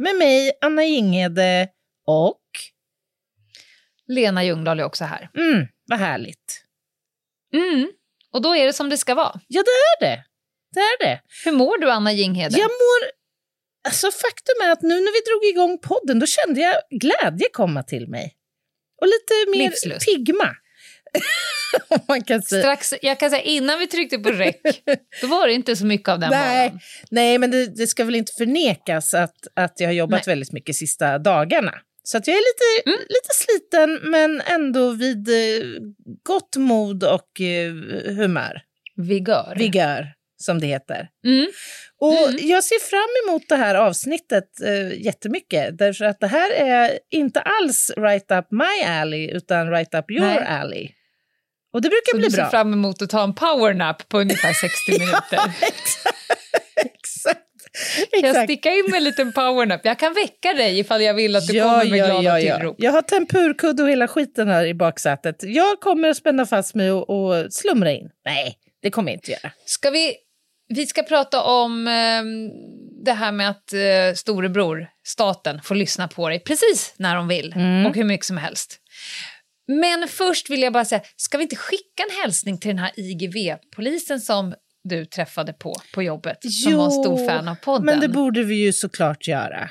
med mig, Anna Jinghede och... Lena Ljungdahl är också här. Mm, vad härligt. Mm. Och då är det som det ska vara. Ja, det är det. Det är det. Hur mår du, Anna Jinghede? Jag mår... Alltså faktum är att nu när vi drog igång podden då kände jag glädje komma till mig. Och lite mer Livslust. pigma. Man kan säga. Strax, jag kan säga innan vi tryckte på räck, då var det inte så mycket av den Nej, nej, men det, det ska väl inte förnekas att, att jag har jobbat Nej. väldigt mycket sista dagarna. Så att jag är lite, Mm. lite sliten, men ändå vid eh, gott mod och eh, humör. Vigör. Vigör, som det heter. Mm. Och Mm. jag ser fram emot det här avsnittet eh, jättemycket. Därför att det här är inte alls right up my alley, utan right up your Nej. alley. Och det brukar Så bli du ser bra. fram emot att ta en powernap på ungefär 60 minuter. Exakt. Kan jag Exakt. sticka in med en liten powernap? Jag kan väcka dig ifall jag vill att du kommer med glada tillrop. Jag har tempurkudde och hela skiten här i baksätet. Jag kommer att spänna fast mig och, och slumra in. Nej, det kommer jag inte göra. Ska vi, vi ska prata om ehm, det här med att uh, storebror, staten, får lyssna på dig precis när de vill Mm. och hur mycket som helst. Men först vill jag bara säga, ska vi inte skicka en hälsning till den här IGV-polisen som du träffade på på jobbet, som var en stor fan av podden? men det borde vi ju såklart göra.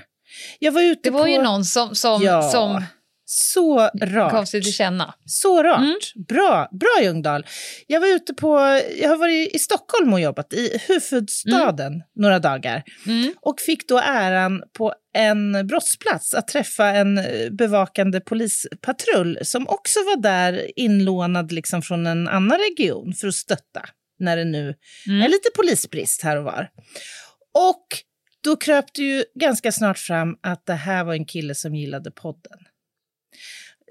Jag var ute Det var på... ju någon som, som, Ja, som Så gav rart. sig till känna. Så rart. Mm. Bra, bra Ljungdahl. Jag var ute på, jag har varit i Stockholm och jobbat i huvudstaden några dagar. Mm. Och fick då äran på en brottsplats att träffa en eh, bevakande polispatrull som också var där inlånad liksom från en annan region för att stötta när det nu Mm. är lite polisbrist här och var. Och då kröp det ju ganska snart fram att det här var en kille som gillade podden.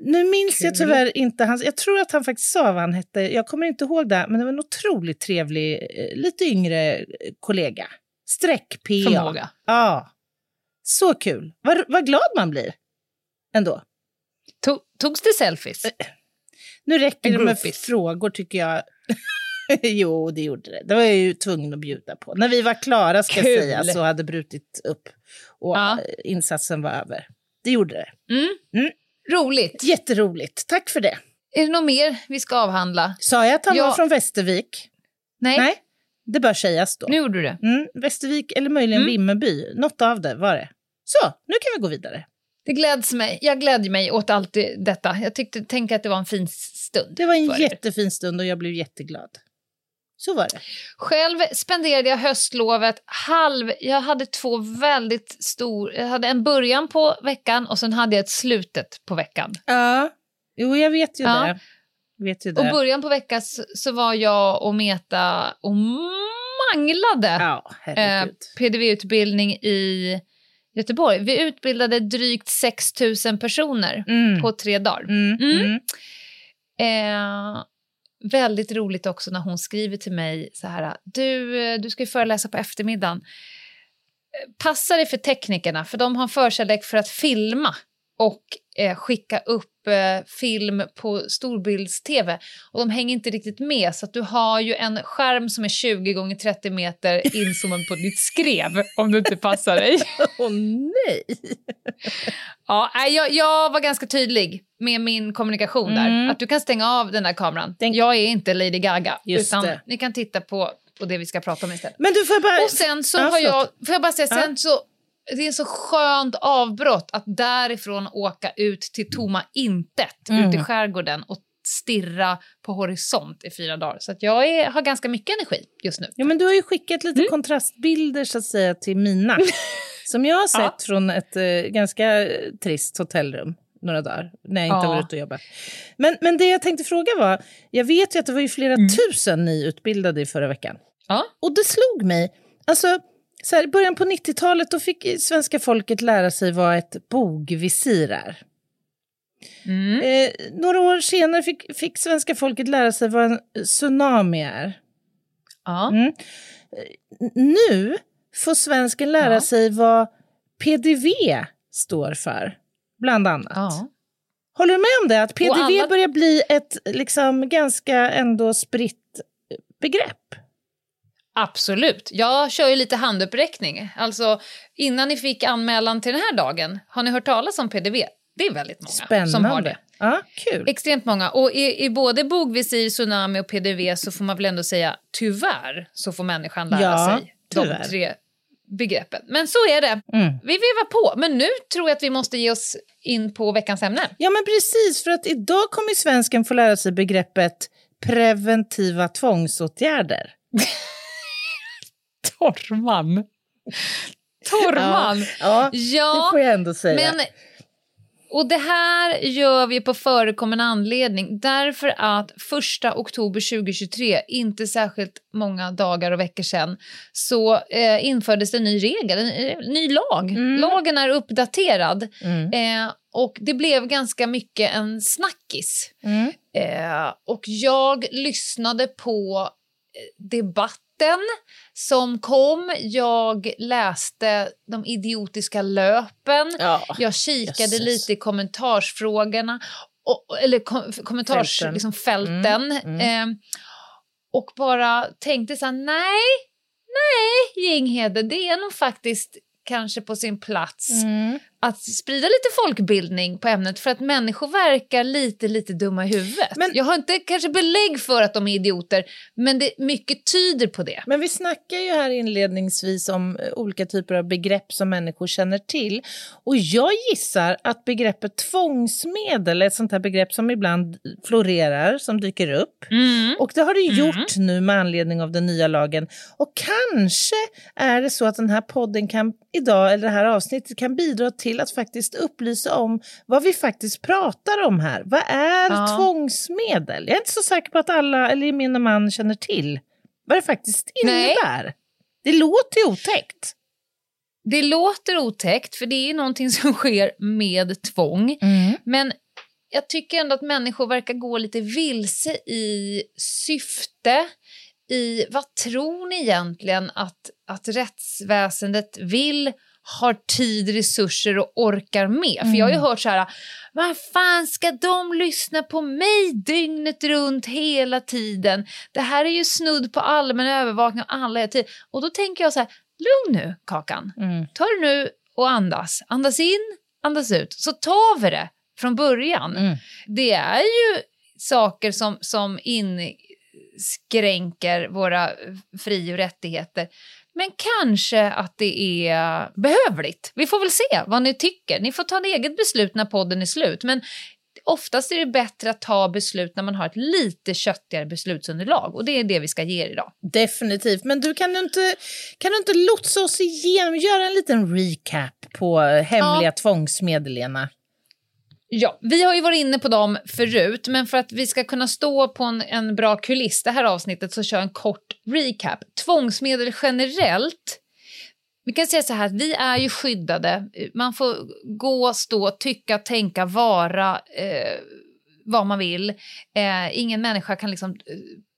Nu minns jag Kul. tyvärr inte hans... Jag tror att han faktiskt sa vad han hette. Jag kommer inte ihåg det, men det var en otroligt trevlig, eh, lite yngre eh, kollega. Streck-PA. Förmåga. Ja. Så kul. Vad, vad glad man blir. Ändå. Tog, togs det selfies? Nu räcker det med frågor tycker jag. jo, det gjorde det. Det var jag ju tvungen att bjuda på. När vi var klara ska Kul. jag säga så hade brutit upp och Ja. eh, insatsen var över. Det gjorde det. Mm. Mm. Roligt. Jätteroligt. Tack för det. Är det något mer vi ska avhandla? Sa jag att han Ja. var från Västervik? Nej, Nej, det bör sägas då. nu gjorde du det. Mm, Västervik eller möjligen Mm. Vimmerby. Något av det var det. Så, nu kan vi gå vidare. Det gläds mig. Jag glädjer mig åt allt det- detta. Jag tyckte, tänker att det var en fin stund. Det var en jättefin stund och jag blev jätteglad. Så var det. Själv spenderade jag höstlovet halv... Jag hade två väldigt stor... Jag hade en början på veckan och sen hade jag ett slutet på veckan. Ja, jo jag vet ju Ja. det. Vet ju det. Och början på veckan så, så var jag och Meta och manglade Ja, eh. PDV-utbildning i Göteborg. Vi utbildade drygt 6 000 personer Mm. på tre dagar. Mm, Mm. mm. Eh, väldigt roligt också när hon skriver till mig så här. Du, eh, du ska ju föreläsa på eftermiddagen. Eh, Passa dig för teknikerna, för de har förkärlek för att filma och eh, skicka upp film på storbilds-tv. Och de hänger inte riktigt med, så att du har ju en skärm som är 20 gånger 30 meter inzoomad på ditt skrev, om du inte passar dig. Åh nej! Ja, jag, jag var ganska tydlig med min kommunikation där. Mm. Att du kan stänga av den där kameran. Den- Jag är inte Lady Gaga. Just utan det. ni kan titta på, på det vi ska prata om istället. Men du får jag bara... Och sen så Ja, har jag, får jag bara säga, Ja. sen så, det är så skönt avbrott att därifrån åka ut till tomma intet Mm. ut i skärgården och stirra på horisont i fyra dagar. Så jag är, har ganska mycket energi just nu. Ja, men du har ju skickat lite Mm. kontrastbilder så att säga till mina. som jag har sett Ja. från ett eh, ganska eh, trist hotellrum några dagar när jag inte Ja. har varit ute och jobbat. Men, men det jag tänkte fråga var, jag vet ju att det var ju flera tusen ni utbildade i förra veckan. Ja. Och det slog mig, alltså så här, I början på 90-talet då fick svenska folket lära sig vad ett bogvisir är. Mm. Eh, några år senare fick, fick svenska folket lära sig vad en tsunami är. Ja. Mm. Nu får svensken lära Ja. sig vad PDV står för, bland annat. ja. Håller du med om det? Att PDV alla- börjar bli ett liksom, ganska ändå spritt begrepp. Absolut. Jag kör ju lite handuppräckning. Alltså, innan ni fick anmälan till den här dagen, har ni hört talas om PDV? Det är väldigt många Spännande. som har det. Ja, kul. Extremt många. Och i, i både bogvisir, tsunami och PDV så får man väl ändå säga tyvärr så får människan lära Ja, sig tyvärr. de tre begreppen. Men så är det. Mm. Vi vevar på, men nu tror jag att vi måste ge oss in på veckans ämne. Ja, men precis. För att idag kommer svensken få lära sig begreppet preventiva tvångsåtgärder. Torrman. Torrman. Ja, Ja, det får jag ändå säga. men... Och det här gör vi på förekommande anledning därför att 1 oktober 2023, inte särskilt många dagar och veckor sedan, så eh, infördes en ny regel, en, en ny lag. Mm. Lagen är uppdaterad Mm. eh, och det blev ganska mycket en snackis. Mm. Eh, och jag lyssnade på eh, debatten som kom. Jag läste de idiotiska löpen. Ja. Jag kikade jösses. lite i kommentarsfrågorna, och, eller kom, kommentarsfälten. Fälten. Liksom fälten, Mm, Eh, och bara tänkte så här, nej, nej, Ginghede, det är nog faktiskt kanske på sin plats Mm. Att sprida lite folkbildning på ämnet för att människor verkar lite, lite dumma i huvudet. Men- Jag har inte kanske belägg för att de är idioter, men det, mycket tyder på det. Men vi snackar ju här inledningsvis om eh, olika typer av begrepp som människor känner till. Och jag gissar att begreppet tvångsmedel är ett sånt här begrepp som ibland florerar, som dyker upp. Och det har det Mm. gjort nu med anledning av den nya lagen. Och kanske är det så att den här podden kan idag, eller det här avsnittet kan bidra till att faktiskt upplysa om vad vi faktiskt pratar om här. Vad är Ja. tvångsmedel? Jag är inte så säker på att alla, eller gemene man, känner till vad det faktiskt Nej. innebär. Det låter ju otäckt. Det låter otäckt, för det är någonting som sker med tvång. Men jag tycker ändå att människor verkar gå lite vilse i syfte. I vad tror ni egentligen att, att rättsväsendet vill, har tid, resurser och orkar med? För jag har ju hört så här, vad fan ska de lyssna på mig dygnet runt hela tiden? Det här är ju snudd på allmän övervakning av alla hela tiden. Och då tänker jag så här, lugn nu Kakan Mm. ta det nu och andas. Andas in, andas ut. Så tar vi det från början. Mm. Det är ju saker som, som inskränker våra fri och rättigheter. Men kanske att det är behövligt. Vi får väl se vad ni tycker. Ni får ta ett eget beslut när podden är slut. Men oftast är det bättre att ta beslut när man har ett lite köttigare beslutsunderlag. Och det är det vi ska ge er idag. Definitivt. Men du, kan du, inte, kan du inte lotsa oss igenom, göra en liten recap på hemliga Ja. tvångsmedel, Lena? Ja, vi har ju varit inne på dem förut, men för att vi ska kunna stå på en, en bra kuliss det här avsnittet så kör jag en kort recap. Tvångsmedel generellt. Vi kan säga så här att vi är ju skyddade. Man får gå, stå, tycka, tänka, vara eh, vad man vill. Eh, ingen människa kan liksom eh,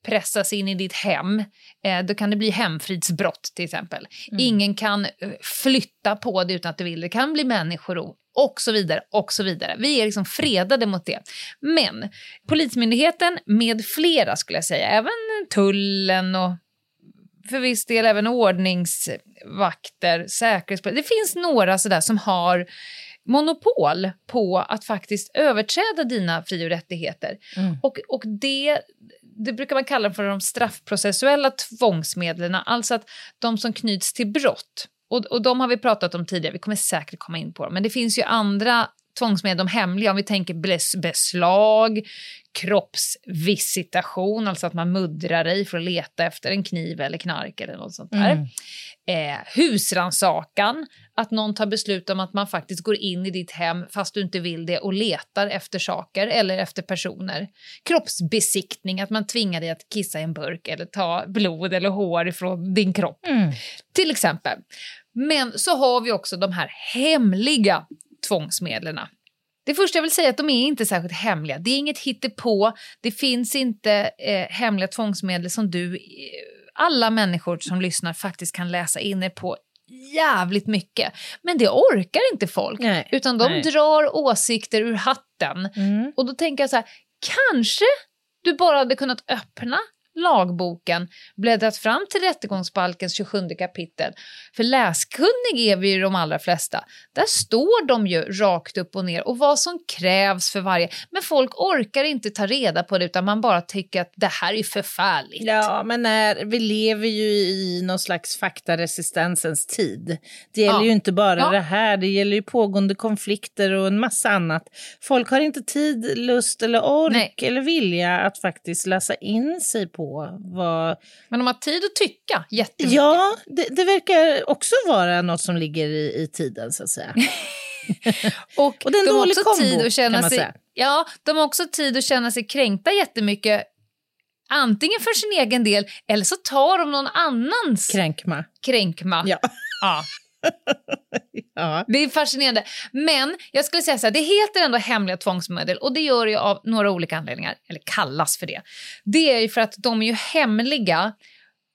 pressas in i ditt hem. Eh, då kan det bli hemfridsbrott till exempel. Ingen kan eh, flytta på det utan att det vill. Det kan bli människorov och så vidare och så vidare. Vi är liksom fredade mot det. Men Polismyndigheten med flera skulle jag säga, även tullen och för viss del även ordningsvakter, säkerhetspolis. Det finns några sådär som har monopol på att faktiskt överträda dina fri och rättigheter. Mm. Och, och det, det brukar man kalla för de straffprocessuella tvångsmedlen, alltså att de som knyts till brott. Och, och de har vi pratat om tidigare, vi kommer säkert komma in på dem, men det finns ju andra tvångsmedel, de hemliga, om vi tänker bes- beslag, kroppsvisitation, alltså att man muddrar dig för att leta efter en kniv eller knark eller något sånt där. Mm. Eh, husransakan, att någon tar beslut om att man faktiskt går in i ditt hem fast du inte vill det och letar efter saker eller efter personer. Kroppsbesiktning, att man tvingar dig att kissa i en burk eller ta blod eller hår ifrån din kropp Mm. till exempel. Men så har vi också de här hemliga tvångsmedlen. Det första jag vill säga är att de är inte särskilt hemliga. Det är inget hittepå. Det finns inte eh, hemliga tvångsmedel som du, eh, alla människor som lyssnar faktiskt kan läsa in på jävligt mycket. Men det orkar inte folk. Nej. Utan de Nej. drar åsikter ur hatten. Mm. Och då tänker jag så här, kanske du bara hade kunnat öppna lagboken, bläddrat fram till rättegångsbalkens 27 kapitel. För läskunnig är vi ju de allra flesta. Där står de ju rakt upp och ner och vad som krävs för varje. Men folk orkar inte ta reda på det utan man bara tycker att det här är förfärligt. Ja, men när, vi lever ju i någon slags faktaresistensens tid. Det gäller Ja. ju inte bara Ja. det här, det gäller ju pågående konflikter och en massa annat. Folk har inte tid, lust eller ork Nej. eller vilja att faktiskt läsa in sig på vad... Men de har tid att tycka jättemycket. Ja, det, det verkar också vara något som ligger i, i tiden så att säga. Och, Och de har också kombo, tid att känna sig, säga. Ja, de har också tid att känna sig kränkta jättemycket. Antingen för sin egen del eller så tar de någon annans Kränkma. kränkma. Ja. Ja, ja. det är fascinerande. Men jag skulle säga så här, det heter ändå hemliga tvångsmedel och det gör det av några olika anledningar, eller kallas för det. Det är ju för att de är ju hemliga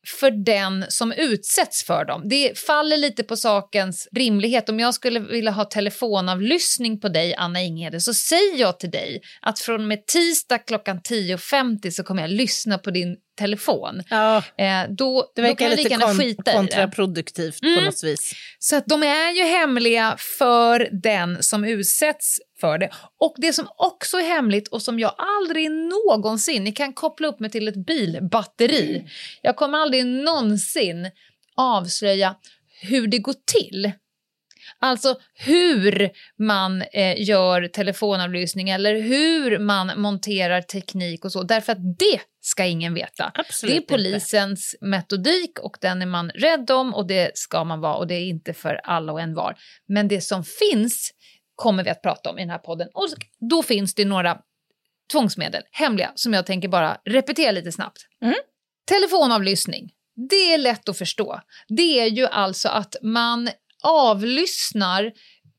för den som utsätts för dem. Det faller lite på sakens rimlighet. Om jag skulle vilja ha telefonavlyssning på dig, Anna Inghede, så säger jag till dig att från och med tisdag klockan 10.50 så kommer jag lyssna på din telefon. ja, Eh, då, det då verkar lika lite kon- kontraproduktivt på Mm. något vis. Så att de är ju hemliga för den som utsätts för det. Och det som också är hemligt och som jag aldrig någonsin, ni kan koppla upp mig till ett bilbatteri. Jag kommer aldrig någonsin avslöja hur det går till. Alltså hur man eh, gör telefonavlyssning eller hur man monterar teknik och så. Därför att det ska ingen veta. Absolut Det är inte. polisens metodik och den är man rädd om och det ska man vara och det är inte för alla och en var. Men det som finns kommer vi att prata om i den här podden och då finns det några tvångsmedel, hemliga, som jag tänker bara repetera lite snabbt. Mm. Telefonavlyssning, det är lätt att förstå. Det är ju alltså att man avlyssnar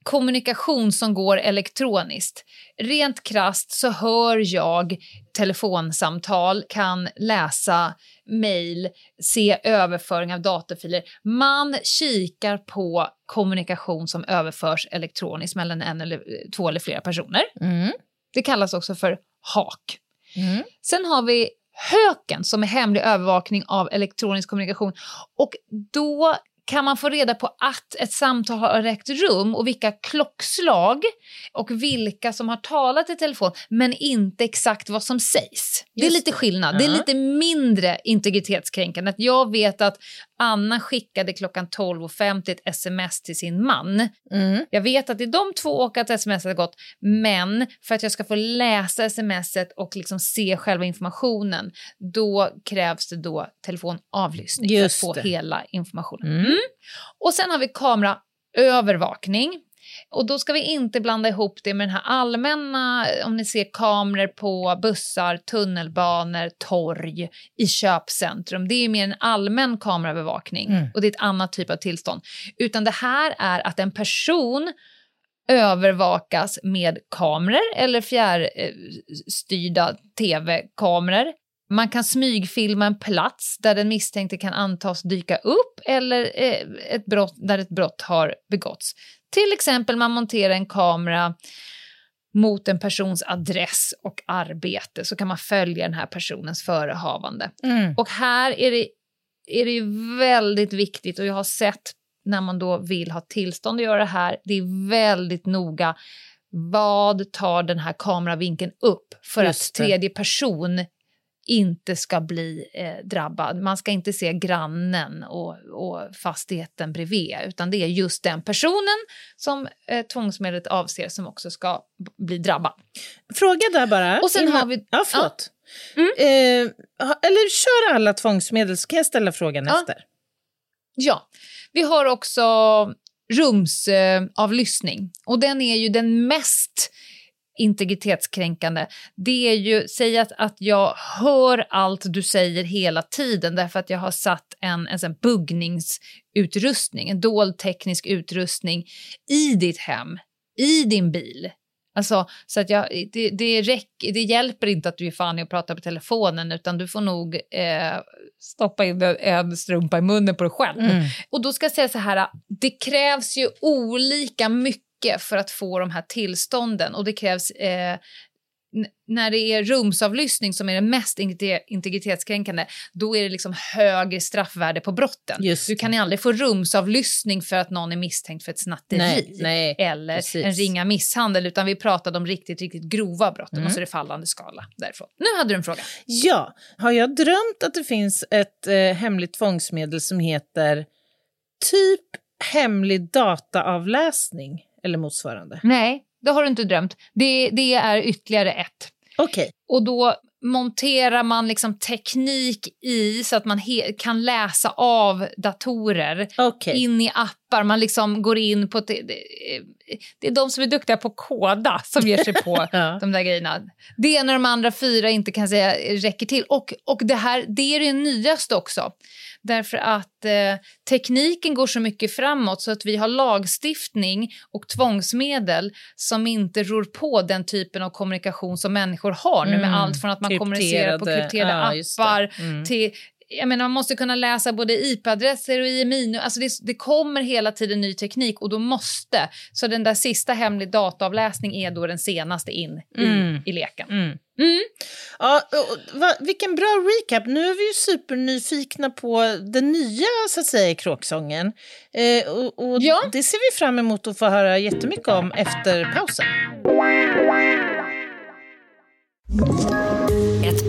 kommunikation som går elektroniskt. Rent krast så hör jag telefonsamtal, kan läsa mejl, se överföring av datorfiler. Man kikar på kommunikation som överförs elektroniskt mellan en eller två eller flera personer. Mm. Det kallas också för HAK. Mm. Sen har vi höken som är hemlig övervakning av elektronisk kommunikation. Och då kan man få reda på att ett samtal har ägt rum och vilka klockslag och vilka som har talat i telefon, men inte exakt vad som sägs. det är Just lite skillnad. Det är Ja. lite mindre integritetskränkande. Att jag vet att Anna skickade klockan 12.50 ett sms till sin man. Mm. Jag vet att det är de två och att sms har gått, men för att jag ska få läsa smset och liksom se själva informationen, då krävs det då telefonavlyssning Just för att få det. hela informationen. Mm. Och sen har vi kameraövervakning. Och då ska vi inte blanda ihop det med den här allmänna, om ni ser kameror på bussar, tunnelbanor, torg, i köpcentrum. Det är mer en allmän kameraövervakning Mm. och det är ett annat typ av tillstånd. Utan det här är att en person övervakas med kameror eller fjärrstyrda tv-kameror. Man kan smygfilma en plats där den misstänkte kan antas dyka upp eller eh, ett brott, där ett brott har begåtts. Till exempel man monterar en kamera mot en persons adress och arbete så kan man följa den här personens förehavande. Mm. Och här är det, är det ju väldigt viktigt och jag har sett när man då vill ha tillstånd att göra det här, det är väldigt noga. Vad tar den här kameravinkeln upp för Just att tredje person inte ska bli eh, drabbad. Man ska inte se grannen och, och fastigheten bredvid utan det är just den personen som eh, tvångsmedlet avser som också ska bli drabbad. Fråga där bara. Och sen har vi... Ja, förlåt. Ja. Mm. Eh, eller kör alla tvångsmedel så kan jag ställa frågan ja. efter. Ja. Vi har också rumsavlyssning eh, och den är ju den mest integritetskränkande, det är ju, säg att, att jag hör allt du säger hela tiden därför att jag har satt en, en sån buggningsutrustning, en dold teknisk utrustning i ditt hem, i din bil. Alltså, så att jag, det, det, räck, det hjälper inte att du är fan och pratar på telefonen utan du får nog eh, stoppa in en strumpa i munnen på dig själv. Mm. Och då ska jag säga så här, det krävs ju olika mycket mycket för att få de här tillstånden och det krävs eh, när det är rumsavlyssning som är det mest integritetskränkande, då är det liksom högre straffvärde på brotten. Just. Du kan aldrig få rumsavlyssning för att någon är misstänkt för ett snatteri nej, nej, eller precis. en ringa misshandel, utan vi pratade om riktigt, riktigt grova brott. Mm. Och så är det fallande skala därifrån. Nu hade du en fråga. Ja, har jag drömt att det finns ett eh, hemligt tvångsmedel som heter typ hemlig dataavläsning? Eller motsvarande? Nej, det har du inte drömt. Det, det är ytterligare ett. Okej. Okay. Och då monterar man liksom teknik i så att man kan läsa av datorer okay. in i appar. Man liksom går in på... Det, är de som är duktiga på koda som ger sig på ja. de där grejerna. Det är när de andra fyra inte kan säga räcker till. Och, och det, här, det är det nyaste också. Därför att eh, tekniken går så mycket framåt så att vi har lagstiftning och tvångsmedel som inte ror på den typen av kommunikation som människor har nu med mm. allt från att man kommunicerar på krypterade ja, appar mm. till jag menar, man måste kunna läsa både IP-adresser och IMI. Alltså det, det, kommer hela tiden ny teknik och då måste... Så den där sista hemlig dataavläsning är då den senaste in mm. i, i leken. Mm. Mm. Ja, va, vilken bra recap. Nu är vi ju supernyfikna på den nya så att säga, kråksången. Eh, och, och ja. Det ser vi fram emot att få höra jättemycket om efter pausen.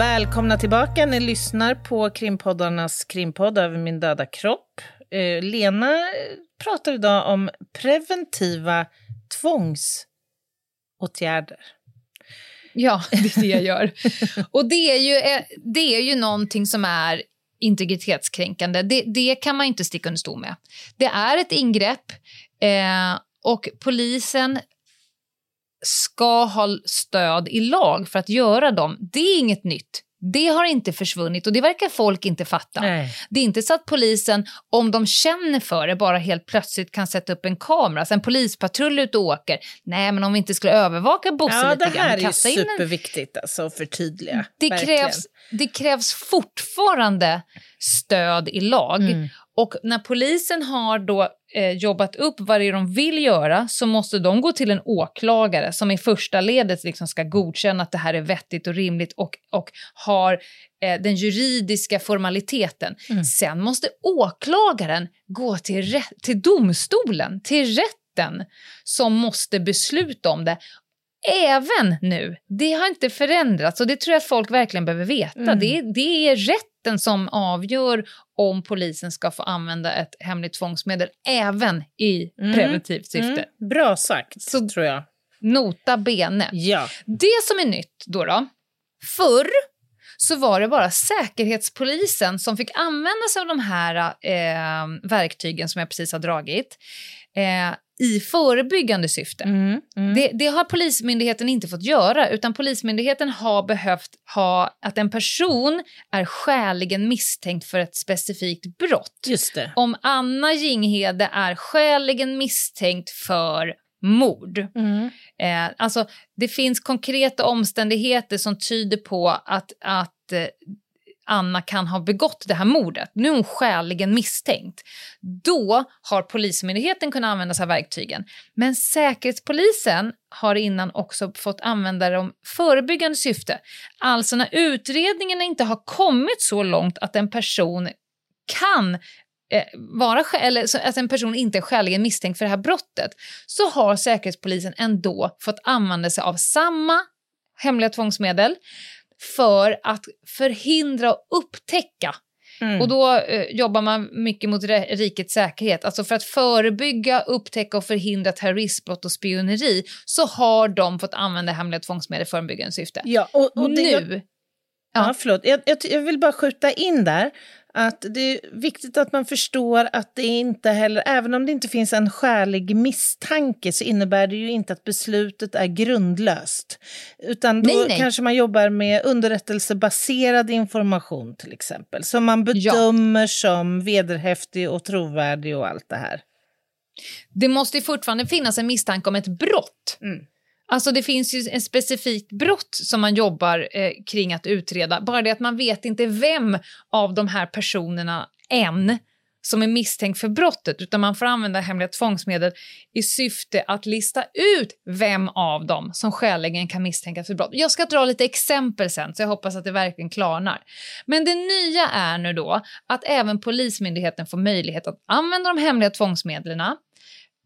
Välkomna tillbaka. Ni lyssnar på krimpoddarnas krimpodd Över min döda kropp. Eh, Lena pratar idag om preventiva tvångsåtgärder. Ja, det är det jag gör. Och det är ju, eh, det är ju någonting som är integritetskränkande. Det, det kan man inte sticka under stol med. Det är ett ingrepp eh, och polisen ska ha stöd i lag för att göra dem. Det är inget nytt. Det har inte försvunnit och det verkar folk inte fatta. Nej. Det är inte så att polisen, om de känner för det, bara helt plötsligt kan sätta upp en kamera. Så en polispatrull ut och åker. Nej, men om vi inte skulle övervaka Bosse ja, lite grann. Det här är ju superviktigt en... alltså, att förtydliga. Det krävs, det krävs fortfarande stöd i lag. Mm. Och när polisen har då eh, jobbat upp vad det är de vill göra så måste de gå till en åklagare som i första ledet liksom ska godkänna att det här är vettigt och rimligt och, och har eh, den juridiska formaliteten. Mm. Sen måste åklagaren gå till, till domstolen, till rätten som måste besluta om det även nu. Det har inte förändrats och det tror jag att folk verkligen behöver veta. Mm. Det, det är rätten som avgör om polisen ska få använda ett hemligt tvångsmedel även i mm. preventivt syfte. Mm. Bra sagt, så tror jag. Nota bene. Ja. Det som är nytt då, då förr så var det bara Säkerhetspolisen som fick använda sig av de här eh, verktygen som jag precis har dragit. Eh, i förebyggande syfte. Mm, mm. Det, det, har Polismyndigheten inte fått göra utan Polismyndigheten har behövt ha att en person är skäligen misstänkt för ett specifikt brott. Om Anna Jinghede är skäligen misstänkt för mord. Mm. Eh, alltså, det finns konkreta omständigheter som tyder på att, att eh, Anna kan ha begått det här mordet. Nu är hon skäligen misstänkt. Då har Polismyndigheten kunnat använda sig av verktygen. Men Säkerhetspolisen har innan också fått använda dem förebyggande syfte. Alltså när utredningen inte har kommit så långt att en person kan eh, vara, eller att en person inte är skäligen misstänkt för det här brottet så har Säkerhetspolisen ändå fått använda sig av samma hemliga tvångsmedel för att förhindra och upptäcka Mm. Och då eh, jobbar man mycket mot rikets säkerhet. Alltså för att förebygga, upptäcka och förhindra terroristbrott och spioneri så har de fått använda hemliga tvångsmedel i förebyggande syfte. Ja, och, och nu... Jag, ja. ja, förlåt. Jag, jag, jag, vill bara skjuta in där att det är viktigt att man förstår att det inte heller, även om det inte finns en skälig misstanke så innebär det ju inte att beslutet är grundlöst. Utan då nej, nej. kanske man jobbar med underrättelsebaserad information till exempel, som man bedömer ja. som vederhäftig och trovärdig och allt det här. Det måste fortfarande finnas en misstanke om ett brott. Mm. Alltså det finns ju en specifikt brott som man jobbar eh, kring att utreda. Bara det att man vet inte vem av de här personerna än som är misstänkt för brottet utan man får använda hemliga tvångsmedel i syfte att lista ut vem av dem som skäligen kan misstänkas för brott. Jag ska dra lite exempel sen så jag hoppas att det verkligen klarnar. Men det nya är nu då att även Polismyndigheten får möjlighet att använda de hemliga tvångsmedlen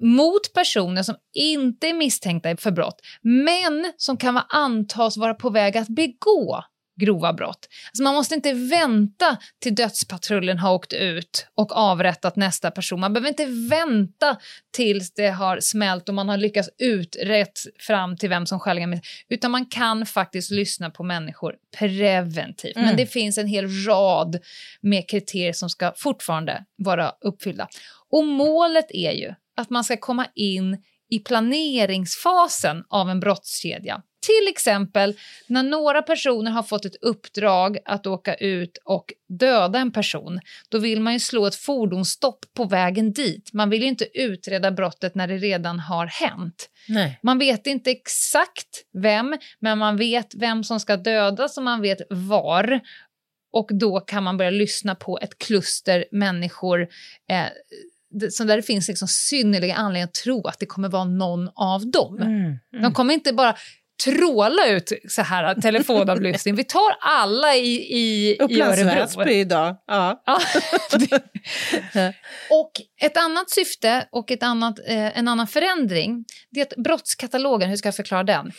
mot personer som inte är misstänkta för brott men som kan antas vara på väg att begå grova brott. Alltså man måste inte vänta till dödspatrullen har åkt ut och avrättat nästa person. Man behöver inte vänta tills det har smält och man har lyckats uträtt fram till vem som skäligen utan man kan faktiskt lyssna på människor preventivt. Mm. Men det finns en hel rad med kriterier som ska fortfarande vara uppfyllda. Och målet är ju att man ska komma in i planeringsfasen av en brottskedja. Till exempel när några personer har fått ett uppdrag att åka ut och döda en person. Då vill man ju slå ett fordonsstopp på vägen dit. Man vill ju inte utreda brottet när det redan har hänt. Nej. Man vet inte exakt vem, men man vet vem som ska dödas och man vet var. Och då kan man börja lyssna på ett kluster människor eh, så där det finns liksom synnerliga anledningar att tro att det kommer vara någon av dem. Mm, mm. De kommer inte bara tråla ut så här telefonavlyssning. Vi tar alla i, i, i Örebro. idag. Ja. ja. och ett annat syfte och ett annat, eh, en annan förändring det är brottskatalogen, hur ska jag förklara den?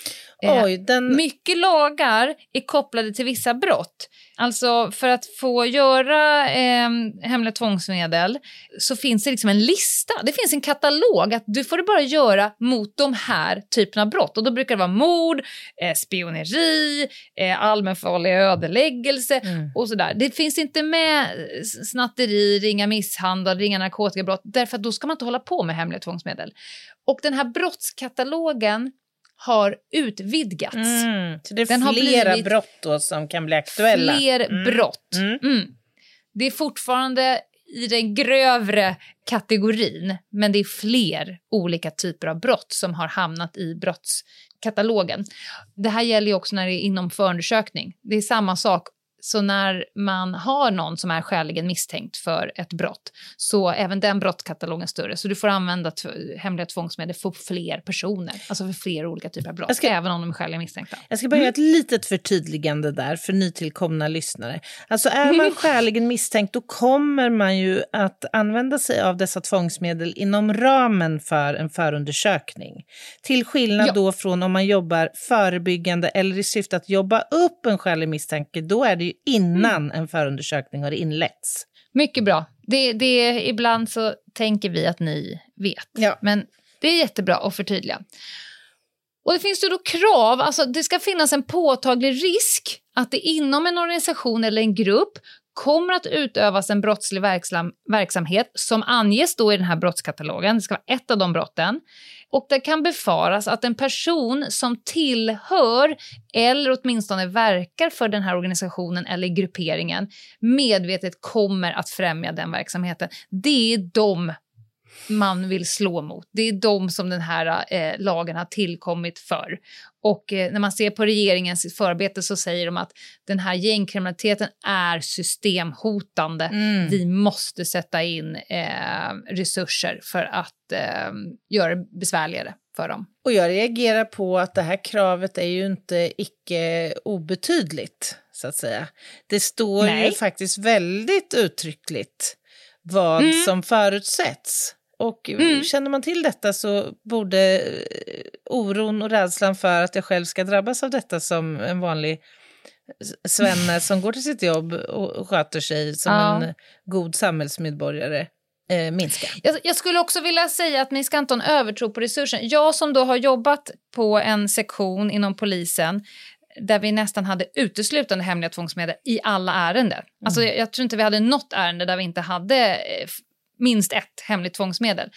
Eh, Oj, den... Mycket lagar är kopplade till vissa brott. Alltså för att få göra eh, hemliga tvångsmedel så finns det liksom en lista. Det finns en katalog att du får bara göra mot de här typerna av brott. Och då brukar det vara mord, eh, spioneri, eh, allmänfarlig ödeläggelse mm. och sådär. Det finns inte med snatteri, ringa misshandel, ringa narkotikabrott därför att då ska man inte hålla på med hemliga tvångsmedel. Och den här brottskatalogen har utvidgats. Mm, så det är Den flera brott då som kan bli aktuella? Fler mm. brott. Mm. mm. Det är fortfarande i den grövre kategorin, men det är fler olika typer av brott som har hamnat i brottskatalogen. Det här gäller ju också när det är inom förundersökning. Det är samma sak så när man har någon som är skäligen misstänkt för ett brott så även den brottskatalogen större. Så du får använda hemliga tvångsmedel för fler personer, alltså för fler olika typer av brott, ska, även om de är skäligen misstänkta. Jag ska bara göra mm. ett litet förtydligande där för nytillkomna lyssnare. Alltså är man skäligen misstänkt då kommer man ju att använda sig av dessa tvångsmedel inom ramen för en förundersökning. Till skillnad ja. då från om man jobbar förebyggande eller i syfte att jobba upp en skälig misstanke, då är det innan en förundersökning har inletts. Mycket bra. Det, det, ibland så tänker vi att ni vet, ja. men det är jättebra att förtydliga. Och det finns ju då krav, alltså det ska finnas en påtaglig risk att det inom en organisation eller en grupp kommer att utövas en brottslig verksam, verksamhet som anges då i den här brottskatalogen. Det ska vara ett av de brotten. Och det kan befaras att en person som tillhör eller åtminstone verkar för den här organisationen eller grupperingen medvetet kommer att främja den verksamheten. Det är de man vill slå mot. Det är de som den här eh, lagen har tillkommit för. Och eh, när man ser på regeringens förarbete så säger de att den här gängkriminaliteten är systemhotande. Mm. Vi måste sätta in eh, resurser för att eh, göra det besvärligare för dem. Och jag reagerar på att det här kravet är ju inte icke obetydligt, så att säga. Det står Nej. ju faktiskt väldigt uttryckligt vad Mm. som förutsätts. Och Mm. känner man till detta så borde eh, oron och rädslan för att jag själv ska drabbas av detta som en vanlig svenne som går till sitt jobb och sköter sig som Ja. en god samhällsmedborgare eh, minska. Jag, jag skulle också vilja säga att ni ska inte ha en övertro på resursen. Jag som då har jobbat på en sektion inom polisen där vi nästan hade uteslutande hemliga tvångsmedel i alla ärenden. Alltså, jag, jag tror inte vi hade något ärende där vi inte hade eh, minst ett hemligt tvångsmedel.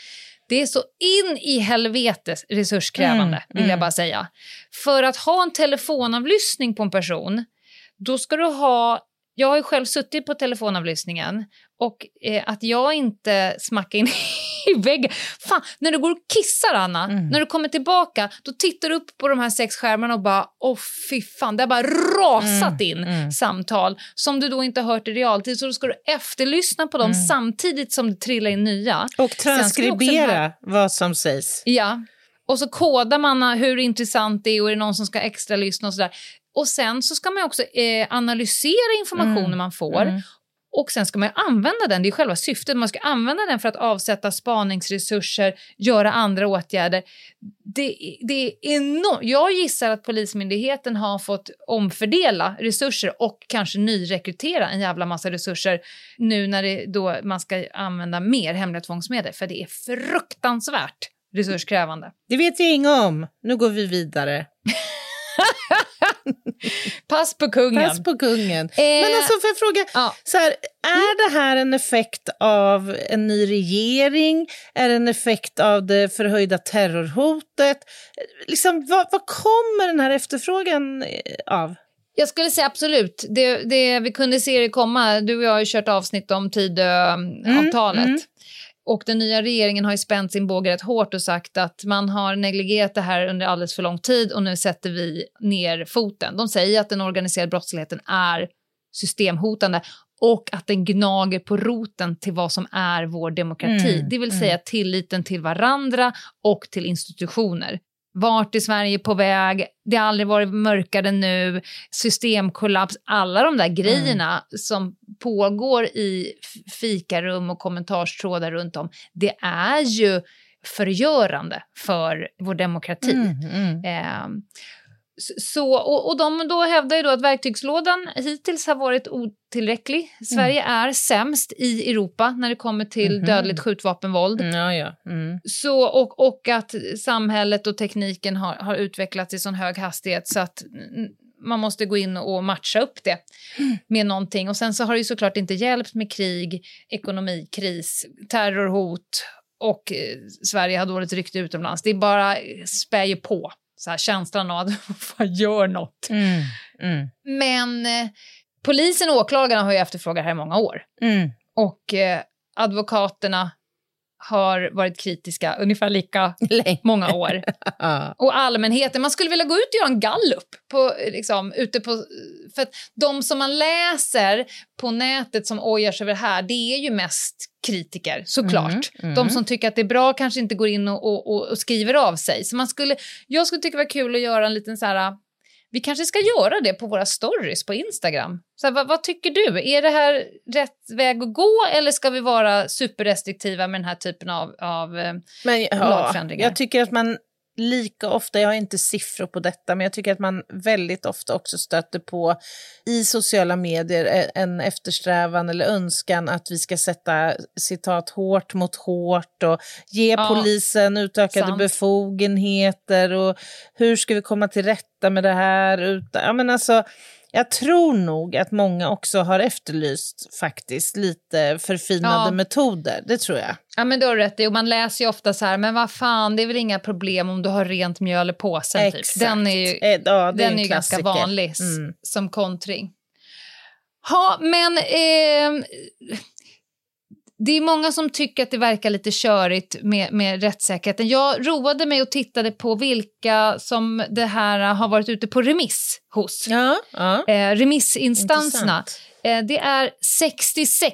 Det är så in i helvetes resurskrävande, Mm, vill jag mm. bara säga. För att ha en telefonavlyssning på en person, då ska du ha... Jag har ju själv suttit på telefonavlyssningen och eh, att jag inte smackar in i väggen. Fan, när du går och kissar, Anna, Mm. när du kommer tillbaka, då tittar du upp på de här sex skärmarna och bara, åh fy fan, det har bara rasat in mm. samtal som du då inte har hört i realtid. Så då ska du efterlyssna på dem Mm. samtidigt som det trillar in nya. Och transkribera ha- vad som sägs. Ja, och så kodar man hur intressant det är och är det någon som ska extra lyssna och sådär. Och sen så ska man också eh, analysera informationen Mm. man får Mm och sen ska man ju använda den, det är själva syftet. Man ska använda den för att avsätta spaningsresurser, göra andra åtgärder. Det, det är enormt. Jag gissar att Polismyndigheten har fått omfördela resurser och kanske nyrekrytera en jävla massa resurser nu när det då man ska använda mer hemliga tvångsmedel, för det är fruktansvärt resurskrävande. Det vet jag inget om. Nu går vi vidare. Pass på kungen. Pass på kungen. Eh, Men alltså får jag fråga, ja. så här, är det här en effekt av en ny regering? Är det en effekt av det förhöjda terrorhotet? Liksom, vad, vad kommer den här efterfrågan eh, av? Jag skulle säga absolut. Det, det vi kunde se det komma. Du och jag har ju kört avsnitt om Tidöavtalet. mm. Och den nya regeringen har ju spänt sin båge rätt hårt och sagt att man har negligerat det här under alldeles för lång tid och nu sätter vi ner foten. De säger att den organiserade brottsligheten är systemhotande och att den gnager på roten till vad som är vår demokrati. Mm, det vill mm. säga tilliten till varandra och till institutioner. Vart är Sverige på väg? Det har aldrig varit mörkare nu. Systemkollaps. Alla de där grejerna som pågår i fikarum och kommentarstrådar runt om. Det är ju förgörande för vår demokrati. Mm, Eh, s- så, och, och de då hävdar ju då att verktygslådan hittills har varit otillräcklig. Sverige är sämst i Europa när det kommer till Mhm. dödligt skjutvapenvåld. Mm, ja, ja. Mm. Så, och, och att samhället och tekniken har, har utvecklats i sån hög hastighet så att mm, man måste gå in och matcha upp det med någonting. Och sen så har det ju såklart inte hjälpt med krig, ekonomikris, terrorhot och eh, Sverige har dåligt rykte utomlands. Det är bara spär ju på så här, känslan av att fan gör något. Mm, mm, Men eh, polisen och åklagarna har ju efterfrågat det här i många år. mm. Och eh, advokaterna har varit kritiska ungefär lika Länge. många år. Och allmänheten, man skulle vilja gå ut och göra en gallup på, liksom, ute på... För att de som man läser på nätet som ojar sig över det här, det är ju mest kritiker, såklart. Mm, mm. De som tycker att det är bra kanske inte går in och, och, och, och skriver av sig. Så man skulle, jag skulle tycka det var kul att göra en liten så här... Vi kanske ska göra det på våra stories på Instagram. Så vad, vad tycker du? Är det här rätt väg att gå eller ska vi vara superrestriktiva med den här typen av, av eh, Men ja, lagförändringar. jag tycker att man lika ofta, jag har inte siffror på detta, men jag tycker att man väldigt ofta också stöter på i sociala medier e- en eftersträvan eller önskan att vi ska sätta citat hårt mot hårt och ge Ja, polisen utökade sant. befogenheter och hur ska vi komma till rätta med det här? Utan, ja, men alltså, jag tror nog att många också har efterlyst faktiskt lite förfinade Ja. metoder, det tror jag. Ja, men du har rätt i. Och man läser ju ofta så här, men vad fan, det är väl inga problem om du har rent mjöl i påsen. Typ. Den är ju, Eh, ja, är den en är ju ganska vanlig Mm. som kontring. Ja, men eh, det är många som tycker att det verkar lite körigt med, med rättssäkerheten. Jag roade mig och tittade på vilka som det här har varit ute på remiss hos. Ja, ja. Eh, remissinstanserna. Eh, det är 66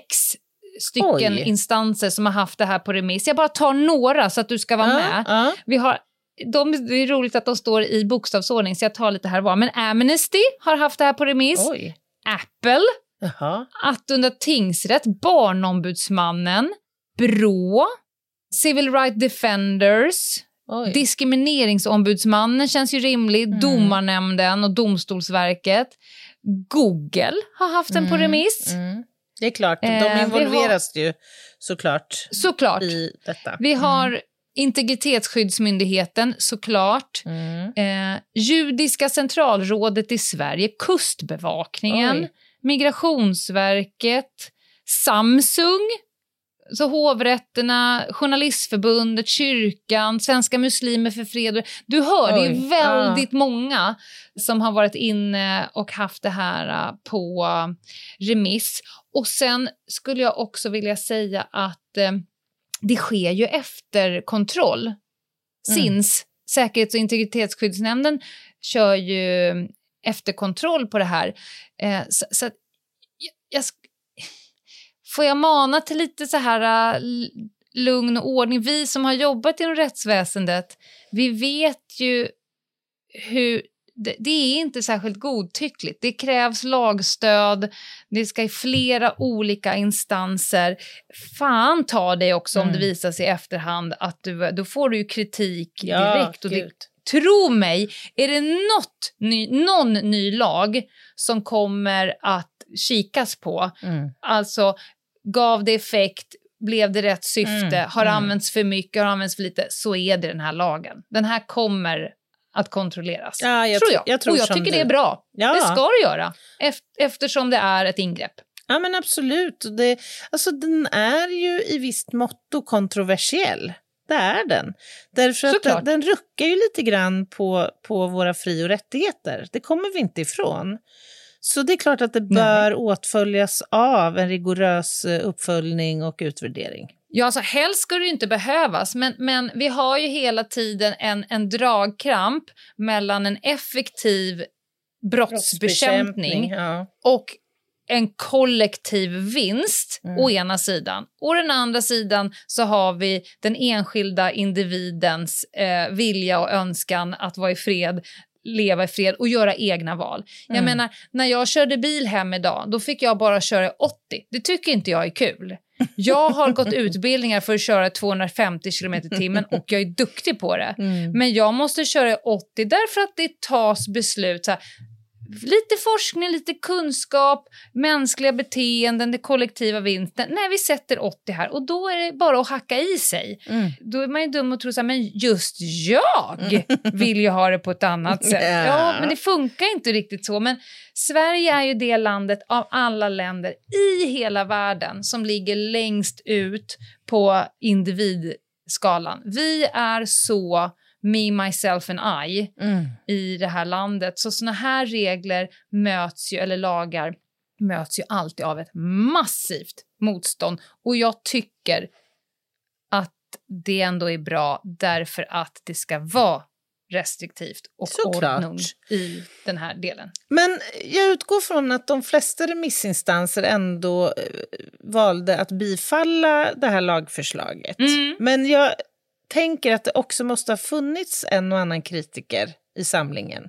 stycken Oj. instanser som har haft det här på remiss. Jag bara tar några så att du ska vara Ja, med. Vi har, de, det är roligt att de står i bokstavsordning så jag tar lite här var. Men Amnesty har haft det här på remiss. Oj. Apple, Jaha. Attunda tingsrätt, Barnombudsmannen, Brå, Civil Rights Defenders, Oj. Diskrimineringsombudsmannen känns ju rimlig, Mm. Domarnämnden och Domstolsverket. Google har haft den på Mm, remiss, Mm. Det är klart, Eh, de vi involveras ju såklart såklart. i detta. Vi har Integritetsskyddsmyndigheten, såklart. Mm. Eh, Judiska centralrådet i Sverige, Kustbevakningen, Oj. Migrationsverket, Samsung, så hovrätterna, Journalistförbundet, kyrkan, Svenska muslimer för fred. Du hör, det Oj, är väldigt många som har varit inne och haft det här eh, på remiss. Och sen skulle jag också vilja säga att eh, det sker ju efterkontroll. SINS, Säkerhets och integritetsskyddsnämnden, kör ju efterkontroll på det här. Eh, så, så jag, jag, får jag mana till lite så här l- lugn och ordning? Vi som har jobbat inom rättsväsendet, vi vet ju hur det, det är inte särskilt godtyckligt. Det krävs lagstöd, det ska i flera olika instanser. Fan ta dig också om Mm. det visar sig i efterhand att du, då får du ju kritik Ja, direkt. Och det. Tro mig, är det något ny, någon ny lag som kommer att kikas på, Mm. alltså gav det effekt, blev det rätt syfte, Mm, har mm. använts för mycket, har använts för lite, så är det den här lagen. Den här kommer att kontrolleras. Ja, jag tror tr- jag. jag tror och jag tycker du. det är bra. Ja. Det ska det göra, eft- eftersom det är ett ingrepp. Ja, men absolut. Det, alltså, den är ju i visst måtto kontroversiell. Det är den. Därför att den, den ruckar ju lite grann på, på våra fri och rättigheter. Det kommer vi inte ifrån. Så det är klart att det bör åtföljas av en rigorös eh, uppföljning och utvärdering. Ja, alltså helst ska det inte behövas, men, men vi har ju hela tiden en, en dragkramp mellan en effektiv brottsbekämpning Ja. och en kollektiv vinst Mm. å ena sidan. Och den andra sidan så har vi den enskilda individens eh, vilja och önskan att vara i fred leva i fred och göra egna val. Jag Mm. menar, när jag körde bil hem idag, då fick jag bara köra 80. Det tycker inte jag är kul. Jag har gått utbildningar för att köra 250 km i timmen och jag är duktig på det. Mm. Men jag måste köra 80 därför att det tas beslut. Så här, lite forskning, lite kunskap, mänskliga beteenden, det kollektiva vinsten. Nej, vi sätter 80 här och då är det bara att hacka i sig. Mm. Då är man ju dum och tror så här, men just jag vill ju ha det på ett annat sätt. Ja. Ja, men det funkar inte riktigt så. Men Sverige är ju det landet av alla länder i hela världen som ligger längst ut på individskalan. Vi är så me, myself and I Mm. i det här landet. Så såna här regler möts ju, eller lagar möts ju alltid av ett massivt motstånd. Och jag tycker att det ändå är bra därför att det ska vara restriktivt och Såklart. ordning i den här delen. Men jag utgår från att de flesta remissinstanser ändå eh, valde att bifalla det här lagförslaget. Mm. Men jag tänker att det också måste ha funnits en och annan kritiker i samlingen.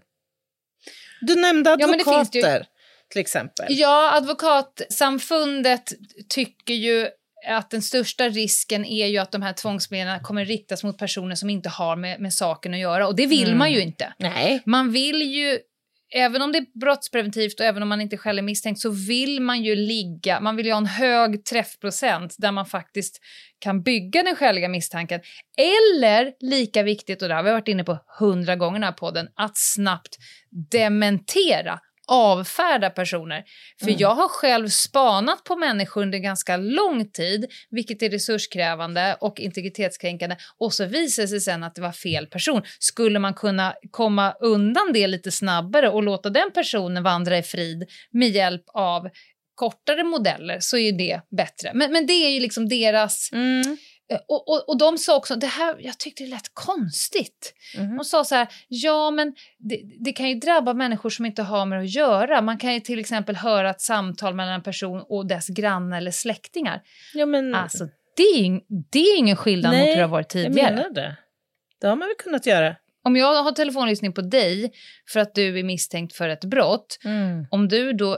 Du nämnde Ja, advokater, ju. till exempel. Ja, advokatsamfundet tycker ju att den största risken är ju att de här tvångsmedlen kommer riktas mot personer som inte har med, med saken att göra. Och det vill Mm. man ju inte. Nej. Man vill ju, även om det är brottspreventivt och även om man inte själv är misstänkt, så vill man ju ligga, man vill ju ha en hög träffprocent där man faktiskt kan bygga den skäliga misstanken. Eller, lika viktigt, och det har vi varit inne på hundra gånger i den här podden, att snabbt dementera avfärda personer. För Mm. jag har själv spanat på människor under ganska lång tid, vilket är resurskrävande och integritetskränkande, och så visar sig sen att det var fel person. Skulle man kunna komma undan det lite snabbare och låta den personen vandra i frid med hjälp av kortare modeller så är det bättre. Men, men det är ju liksom deras... Mm. Eh, och, och, och de sa också, det här, jag tyckte det lät konstigt. Mhm. De sa så här, ja men det, det kan ju drabba människor som inte har med det att göra. Man kan ju till exempel höra ett samtal mellan en person och dess granne eller släktingar. Ja, men Alltså det är, det är ingen skillnad mot hur det har varit jag tidigare. menar det. Det har man väl kunnat göra. Om jag har telefonlyssning på dig för att du är misstänkt för ett brott, om du då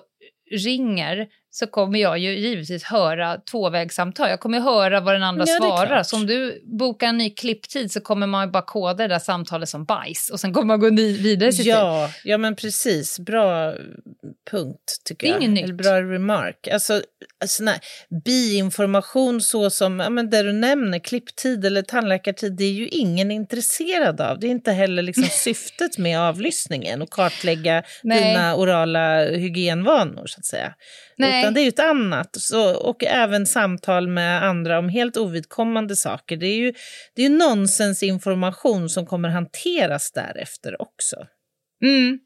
ringer så kommer jag ju givetvis höra tvåvägssamtal. Jag kommer höra vad den andra Ja, svarar. Så om du bokar en ny klipptid så kommer man ju bara koda det där samtalet som bajs och sen kommer man gå vidare i sitt. Ja, ja, men precis. Bra punkt, tycker Det är jag. inget nytt. Eller bra remark. Alltså, sån här biinformation så som ja, men det du nämner, klipptid eller tandläkartid, det är ju ingen intresserad av. Det är inte heller liksom syftet med avlyssningen att kartlägga Nej. dina orala hygienvanor, så att säga. Nej. Utan det är ju ett annat. Så, och även samtal med andra om helt ovidkommande saker. Det är ju, det är ju nonsensinformation som kommer hanteras därefter också. Mm.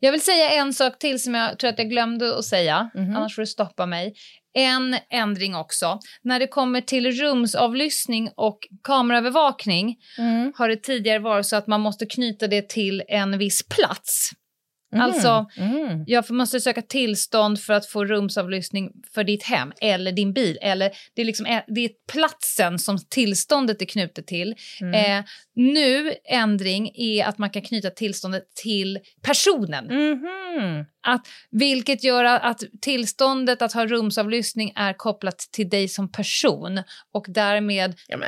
Jag vill säga en sak till som jag tror att jag glömde att säga, Mhm. annars får du stoppa mig. En ändring också. När det kommer till rumsavlyssning och kameraövervakning har det tidigare varit så att man måste knyta det till en viss plats. Alltså, Mm. jag måste söka tillstånd för att få rumsavlyssning för ditt hem eller din bil. Eller det, är liksom, det är platsen som tillståndet är knutet till. Mm. Eh, nu, ändring, är att man kan knyta tillståndet till personen. Mhm. Att, vilket gör att, tillståndet att ha rumsavlyssning är kopplat till dig som person. Och därmed Ja.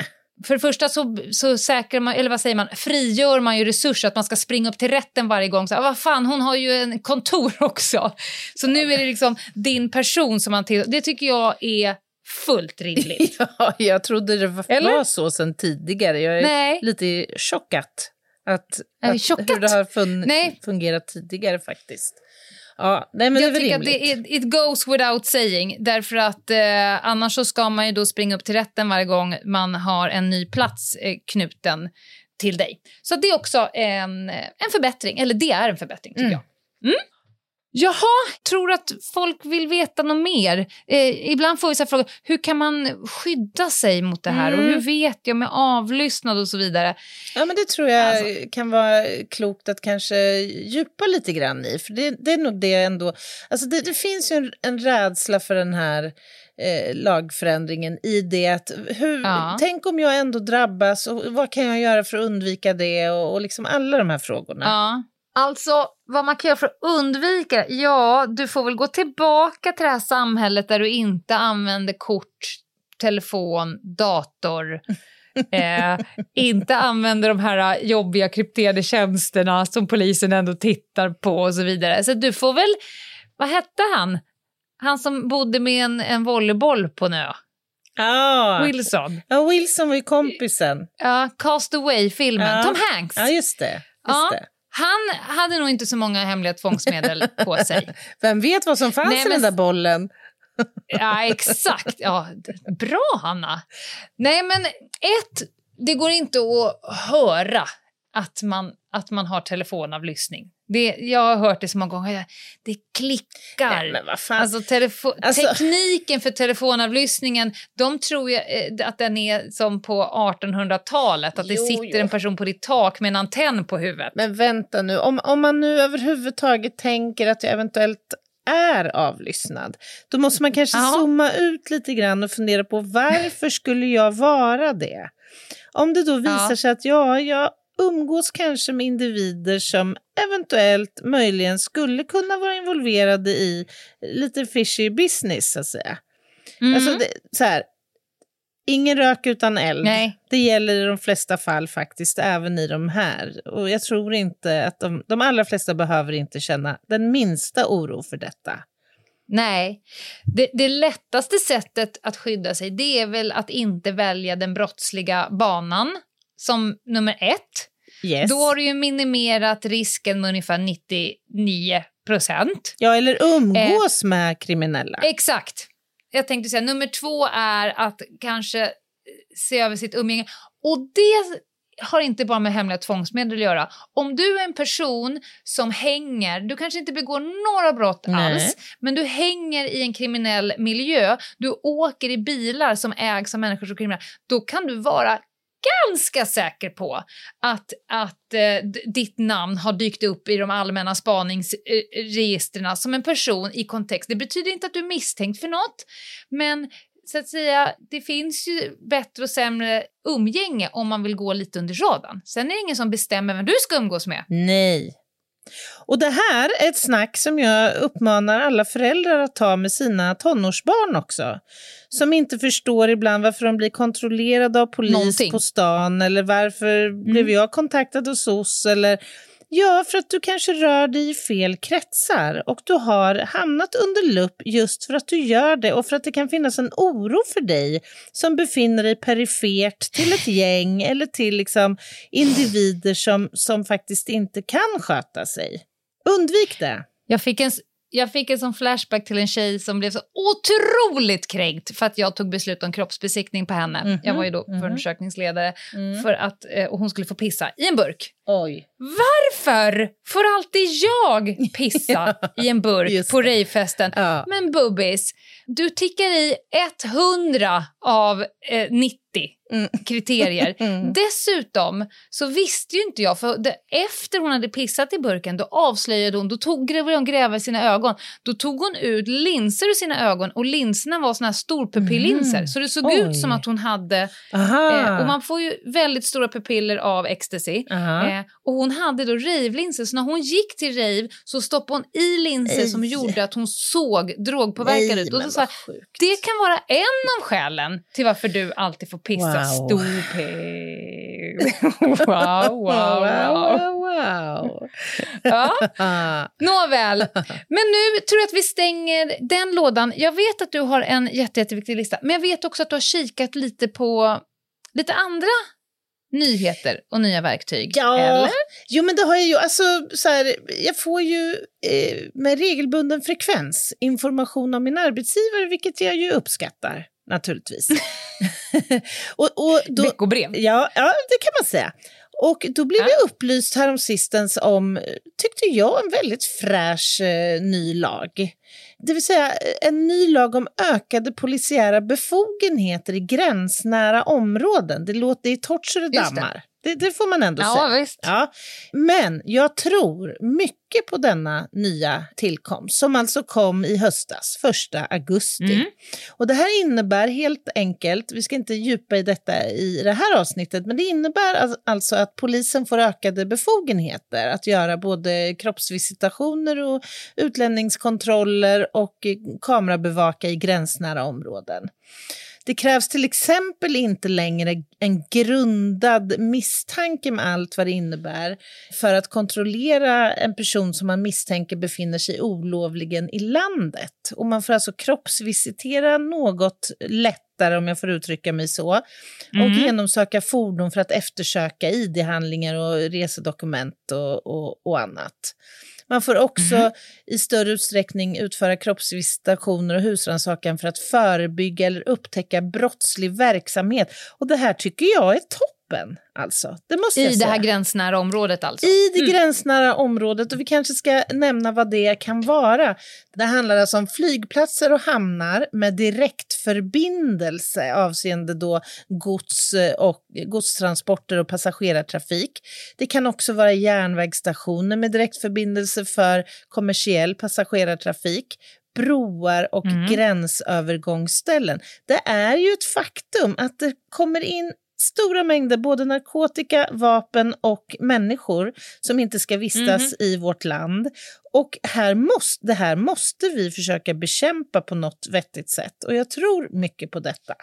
För det första så, så säkrar man, eller vad säger man, frigör man ju resurser att man ska springa upp till rätten varje gång. Så, ah, vad fan, hon har ju en kontor också. Så nu är det liksom din person som man till... Det tycker jag är fullt rimligt. Ja, jag trodde det var, Eller? så sen tidigare. Jag är Nej. lite chockat att, att hur det har fun- Nej. fungerat tidigare faktiskt. Ja, nej, men jag det är tycker väl att rimligt. det är, it goes without saying. Därför att eh, annars så ska man ju då springa upp till rätten varje gång man har en ny plats eh, knuten till dig. Så det är också en, en förbättring, eller det är en förbättring tycker Mm. jag. Mm. Jaha, tror att folk vill veta något mer? Eh, ibland får vi så frågor, hur kan man skydda sig mot det här? Mm. Och hur vet jag med avlyssnad och så vidare? Ja, men det tror jag Alltså- kan vara klokt att kanske djupa lite grann i. För det, det är nog det ändå. Alltså det, det finns ju en, en rädsla för den här eh, lagförändringen i det att hur, Ja. tänk om jag ändå drabbas och vad kan jag göra för att undvika det och, och liksom alla de här frågorna. Ja. Alltså, vad man kan göra för att undvika? Ja, du får väl gå tillbaka till det här samhället där du inte använder kort, telefon, dator. Eh, inte använder de här jobbiga krypterade tjänsterna som polisen ändå tittar på och så vidare. Så du får väl, vad hette han? Han som bodde med en, en volleyboll på en ö. Ja. Wilson. ja, Wilson var ju kompisen. Ja, Cast Away-filmen. Ja. Tom Hanks. Ja, just det. Just Ja. det. Han hade nog inte så många hemliga tvångsmedel på sig. Vem vet vad som fanns Nej, i den men- där bollen? Ja, exakt. Ja, bra, Hanna. Nej, men ett, det går inte att höra att man, att man har telefonavlyssning. Det, jag har hört det så många gånger. Det klickar. Nej. Alltså, Alltså- Tekniken för telefonavlyssningen, de tror ju eh, att den är som på 1800-talet. Att det Jo, sitter jo. en person på ditt tak med en antenn på huvudet. Men vänta nu, om, om man nu överhuvudtaget tänker att jag eventuellt är avlyssnad, då måste man kanske Ja. zooma ut lite grann och fundera på varför skulle jag vara det? Om det då visar Ja. sig att ja, jag umgås kanske med individer som eventuellt möjligen skulle kunna vara involverade i lite fishy business, så att säga. Mm. Alltså, det, så här, ingen rök utan eld. Nej. Det gäller i de flesta fall faktiskt, även i de här. Och jag tror inte att de, de allra flesta behöver inte känna den minsta oro för detta. Nej. Det, det lättaste sättet att skydda sig det är väl att inte välja den brottsliga banan som nummer ett. Yes. Då har du ju minimerat risken med ungefär 99 procent. Ja, eller umgås med kriminella. Exakt. Jag tänkte säga nummer två är att kanske eh, se över sitt umgänge. Och det har inte bara med hemliga tvångsmedel att göra. Om du är en person som hänger, du kanske inte begår några brott Nej. alls, men du hänger i en kriminell miljö, du åker i bilar som ägs av människor som är kriminella, då kan du vara ganska säker på att, att eh, ditt namn har dykt upp i de allmänna spaningsregistren eh, som en person i kontext. Det betyder inte att du är misstänkt för något, men så att säga, det finns ju bättre och sämre umgänge om man vill gå lite under radarn. Sen är det ingen som bestämmer vem du ska umgås med. Nej. Och det här är ett snack som jag uppmanar alla föräldrar att ta med sina tonårsbarn också. Som inte förstår ibland varför de blir kontrollerade av polis Någonting. på stan eller varför blev jag kontaktad hos SOS eller Ja, för att du kanske rör dig i fel kretsar och du har hamnat under lupp just för att du gör det och för att det kan finnas en oro för dig som befinner dig perifert till ett gäng eller till liksom individer som, som faktiskt inte kan sköta sig. Undvik det. Jag fick en, jag fick en sån flashback till en tjej som blev så otroligt kränkt för att jag tog beslut om kroppsbesiktning på henne. Mhm, Jag var ju då mhm. förundersökningsledare för att, eh, och hon skulle få pissa i en burk. Oj. Varför får alltid jag pissa i en burk på rejfesten? Ja. Men Bubbis, du tickar i 100 av eh, 90 Mm. kriterier. Mm. Dessutom så visste ju inte jag, för det, efter hon hade pissat i burken då avslöjade hon, då tog, hon gräva i sina ögon, då tog hon ut linser ur sina ögon och linserna var såna här storpupillinser. Mm. Så det såg Oj. ut som att hon hade, eh, och man får ju väldigt stora pupiller av ecstasy. Eh, och hon hade då rave-linser, så när hon gick till rave så stoppade hon i linser Nej. som gjorde att hon såg drogpåverkad ut. Och jag, vad sjukt. det kan vara en av skälen till varför du alltid får pissa Wow. Stupid. wow, wow, wow. wow, wow. Ja. Nåväl, men nu tror jag att vi stänger den lådan. Jag vet att du har en jätte, jätteviktig lista, men jag vet också att du har kikat lite på lite andra nyheter och nya verktyg. Ja, Eller? jo men det har jag ju. Alltså, så här, jag får ju eh, med regelbunden frekvens information om min arbetsgivare, vilket jag ju uppskattar naturligtvis. och, och då, Veckobrev. ja, ja, det kan man säga. Och då blev Ja. jag upplyst häromsistens om, tyckte jag, en väldigt fräsch eh, ny lag. Det vill säga eh, en ny lag om ökade polisiära befogenheter i gränsnära områden. Det låter i Torturedammar. Det, det får man ändå säga. Ja, visst. Ja, men jag tror mycket på denna nya tillkomst som alltså kom i höstas, första augusti. Mm. Och det här innebär helt enkelt, vi ska inte djupa i detta i det här avsnittet, men det innebär al- alltså att polisen får ökade befogenheter att göra både kroppsvisitationer och utlänningskontroller och eh, kamerabevaka i gränsnära områden. Det krävs till exempel inte längre en grundad misstanke med allt vad det innebär för att kontrollera en person som man misstänker befinner sig olovligen i landet. Och man får alltså kroppsvisitera något lättare, om jag får uttrycka mig så, och Mm. genomsöka fordon för att eftersöka id-handlingar och resedokument och, och, och annat. Man får också Mhm. i större utsträckning utföra kroppsvisitationer och husrannsakan för att förebygga eller upptäcka brottslig verksamhet. Och det här tycker jag är toppen, alltså. Det måste jag I det här gränsnära området alltså. I det gränsnära området och vi kanske ska nämna vad det kan vara. Det handlar alltså om flygplatser och hamnar med direktförbindelse avseende då gods eh, och godstransporter och passagerartrafik. Det kan också vara järnvägsstationer med direktförbindelse för kommersiell passagerartrafik broar och Mm. gränsövergångsställen. Det är ju ett faktum att det kommer in stora mängder både narkotika, vapen och människor som inte ska vistas i vårt land. Och här måste, det här måste vi försöka bekämpa på något vettigt sätt. Och jag tror mycket på detta.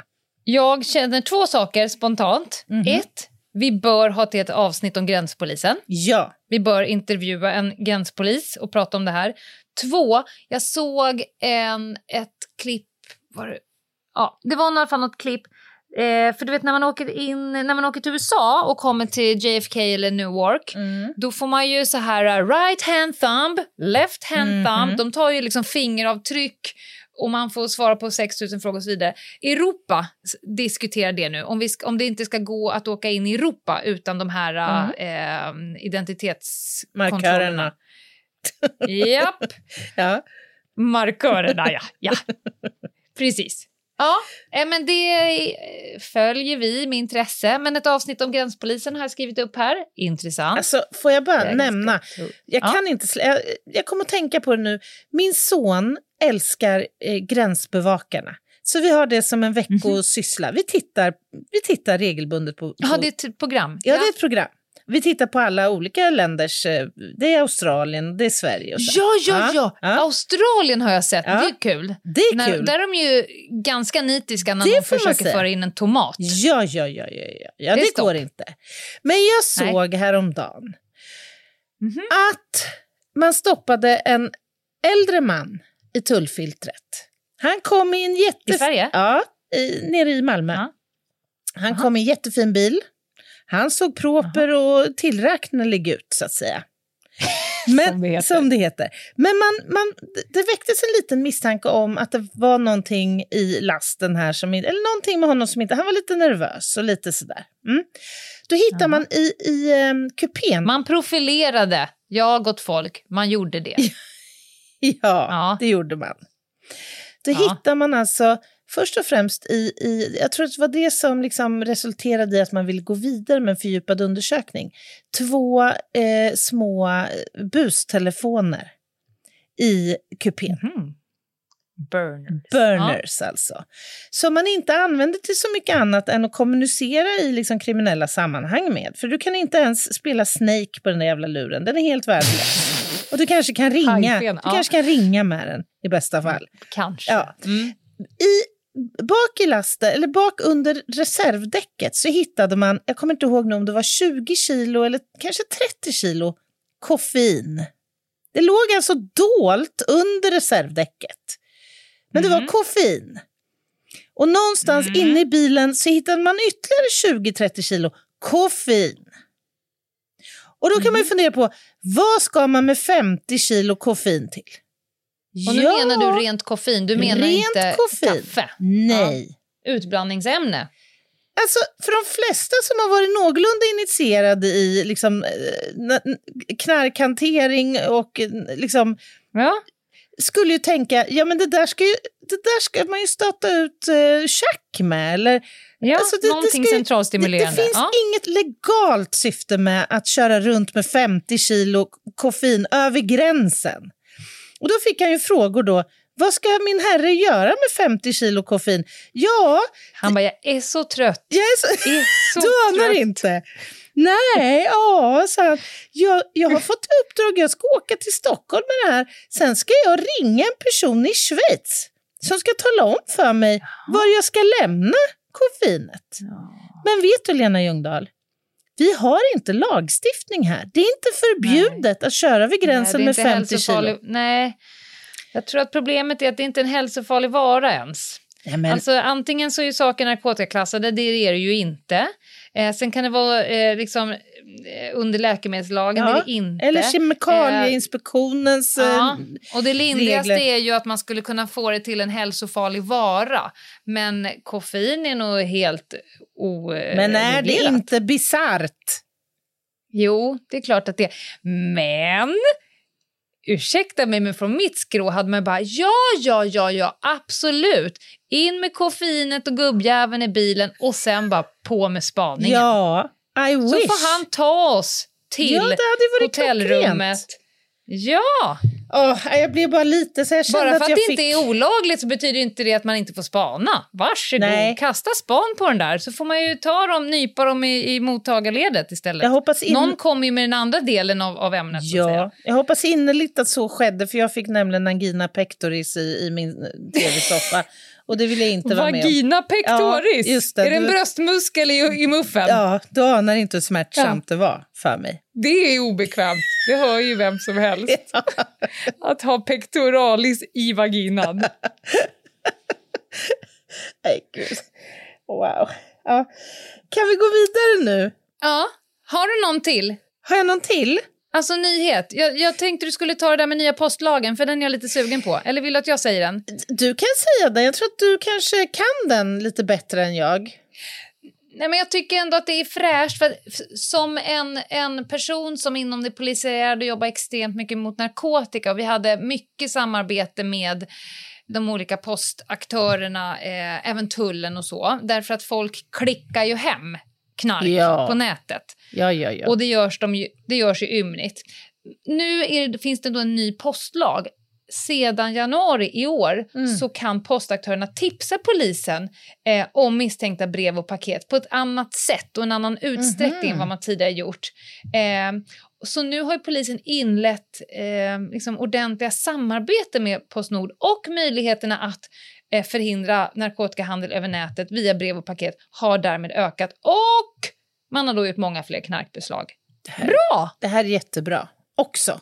Jag känner två saker spontant. Mhm. Ett, vi bör ha till ett avsnitt om gränspolisen. Ja, Vi bör intervjua en gränspolis och prata om det här. Två, jag såg en, ett klipp... Var det, ja, det var i alla fall något klipp. Eh, för du vet när man, åker in, när man åker till USA och kommer till JFK eller Newark då får man ju så här uh, right hand thumb, left hand Mhm. thumb. De tar ju liksom fingeravtryck och man får svara på 6 000 frågor och så vidare. Europa diskuterar det nu, om, vi om det inte ska gå att åka in i Europa utan de här Mm. eh, identitetskontrollerna. Japp, Ja. markörerna ja. ja. Precis. Ja, eh, men det följer vi med intresse. Men ett avsnitt om gränspolisen har jag skrivit upp här. Intressant. Alltså, får jag bara nämna, jag Ja. kan inte slä, jag, jag kommer att tänka på det nu. Min son älskar eh, gränsbevakarna. Så vi har det som en veckosyssla. Vi tittar, vi tittar regelbundet på... på Jaha, det är ett program? ja, det är ett program. Vi tittar på alla olika länders... eh, Det är Australien, det är Sverige och så. Ja, ja, ja. Ja. Australien har jag sett. Ja. Det är kul. Det är När, kul. där är de ju ganska nitiska när Det de försöker föra in en tomat. Ja, ja, ja, ja, ja. ja Det det, går inte. Men jag Nej. såg häromdagen Mhm. att man stoppade en äldre man i tullfiltret. Han kom i en jätte... I Sverige? Ja, i, nere i Malmö. Ja. Han Aha. kom i en jättefin bil. Han såg proper och tillräknelig ut, så att säga. Men, Som det heter. som det heter. Men man, man, det- väcktes en liten misstanke om att det var någonting i lasten här, som, eller någonting med honom som inte... Han var lite nervös och lite sådär. Mm. Då hittar Jaha. man i, i um, kupén... Man profilerade. Jag gott folk, man gjorde det. Ja, Ja. det gjorde man. Då Ja. hittar man alltså först och främst i, i, jag tror att det var det som liksom resulterade i att man ville gå vidare med en fördjupad undersökning. Två eh, små bustelefoner i kupén. Mhm. Burners. Burners alltså. Som man inte använder till så mycket annat än att kommunicera i liksom kriminella sammanhang med. För du kan inte ens spela Snake på den där jävla luren, den är helt värdelös. Och du kanske kan ringa, Hajfen, du ja. kanske kan ringa med den i bästa fall. Kanske. Ja. Mm. I, bak i lasten, eller bak under reservdäcket så hittade man, jag kommer inte ihåg nu om det var 20 kilo eller kanske 30 kilo koffein. Det låg alltså dolt under reservdäcket. Men det var Mhm. koffein. Och någonstans Mm. inne i bilen så hittade man ytterligare 20-30 kilo koffein. Och då kan man ju fundera på, vad ska man med 50 kilo koffein till? Och nu menar du rent koffein, du menar Rent inte koffein. kaffe? Nej. Utblandningsämne? Alltså, för de flesta som har varit någorlunda initierade i liksom, eh, na- knarkhantering och liksom, Ja. skulle ju tänka, ja men det där ska, ju, det där ska man ju stöta ut eh, tjack med. Eller, Ja, Alltså, det- någonting ju- det, det centralstimulerande. finns ja. inget legalt syfte med att köra runt med 50 kilo koffein över gränsen. Och då fick han ju frågor då, vad ska min herre göra med 50 kilo koffein? Ja, Han bara, jag är så trött. jag är så... Är så Du anar trött. inte. Nej, ja, sa han. Jag, jag har fått uppdrag, jag ska åka till Stockholm med det här. Sen ska jag ringa en person i Schweiz som ska tala om för mig var jag ska lämna koffeinet. Men vet du, Lena Ljungdahl? Vi har inte lagstiftning här. Det är inte förbjudet att köra vid gränsen Nej, med det är inte 50 kilo. Nej, jag tror att problemet är att det inte är en hälsofarlig vara ens. Nej, men, Alltså, antingen så är saker narkotikaklassade, det är det ju inte. Eh, sen kan det vara eh, liksom, under läkemedelslagen, Ja, är det inte. eller Kemikalieinspektionens... Ja, eh, och det lindrigaste regler. är ju att man skulle kunna få det till en hälsofarlig vara. Men koffein är nog helt oreglerat. men är det inte bisarrt? Jo, det är klart att det är. Men, ursäkta mig, men från mitt skrå hade man bara ja, ja, ja, ja, absolut. In med koffeinet och gubbjäveln i bilen och sen bara på med spaningen. Ja, I wish. Så får han ta oss till ja, hotellrummet. klockrent. Ja, Åh, jag blev bara lite så jag kände bara för att att jag det fick... inte är olagligt så betyder inte det att man inte får spana. Varsågod, Nej. kasta span på den där så får man ju ta dem, nypa dem i, i mottagarledet istället. Jag hoppas, in... Någon kommer ju med den andra delen av, av ämnet. Ja, jag hoppas innerligt att så skedde, för jag fick nämligen angina pectoris i, i min eh, tv-soffa. Och det vill jag inte vara med om. Vagina pectoris? Ja, just det. Är det en Du- bröstmuskel i, i muffen? Ja, du anar inte hur smärtsamt det var för mig. Det är obekvämt. Det hör ju vem som helst. Att ha pectoralis i vaginan. Nej, gud. Wow. Ja. Kan vi gå vidare nu? Ja, har du någon till? Har jag någon till? Alltså nyhet. Jag, jag tänkte du skulle ta det där med nya postlagen, för den är jag lite sugen på. Eller vill du att jag säger den? Du kan säga den. Jag tror att du kanske kan den lite bättre än jag. Nej, men jag tycker ändå att det är fräscht. För som en, en person som inom det polisiära jobbar extremt mycket mot narkotika och vi hade mycket samarbete med de olika postaktörerna, eh, även tullen och så, därför att folk klickar ju hem knark Ja. på nätet. Ja, ja, ja. Och det görs, de ju, det görs ju ymnigt. Nu det- finns det då en ny postlag. Sedan januari i år Mm. så kan postaktörerna tipsa polisen eh, om misstänkta brev och paket på ett annat sätt och en annan utsträckning än vad man tidigare gjort. Eh, så nu har polisen inlett eh, liksom ordentliga samarbete med Postnord och möjligheterna att förhindra narkotikahandel över nätet via brev och paket har därmed ökat och man har då gjort många fler knarkbeslag. Bra! Det här är jättebra. Också.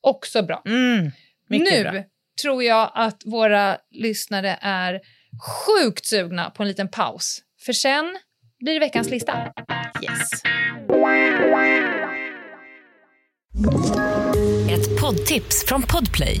Också bra. Mm, nu bra. tror jag att våra lyssnare är sjukt sugna på en liten paus. För sen blir det veckans lista. Yes. Ett poddtips från Podplay.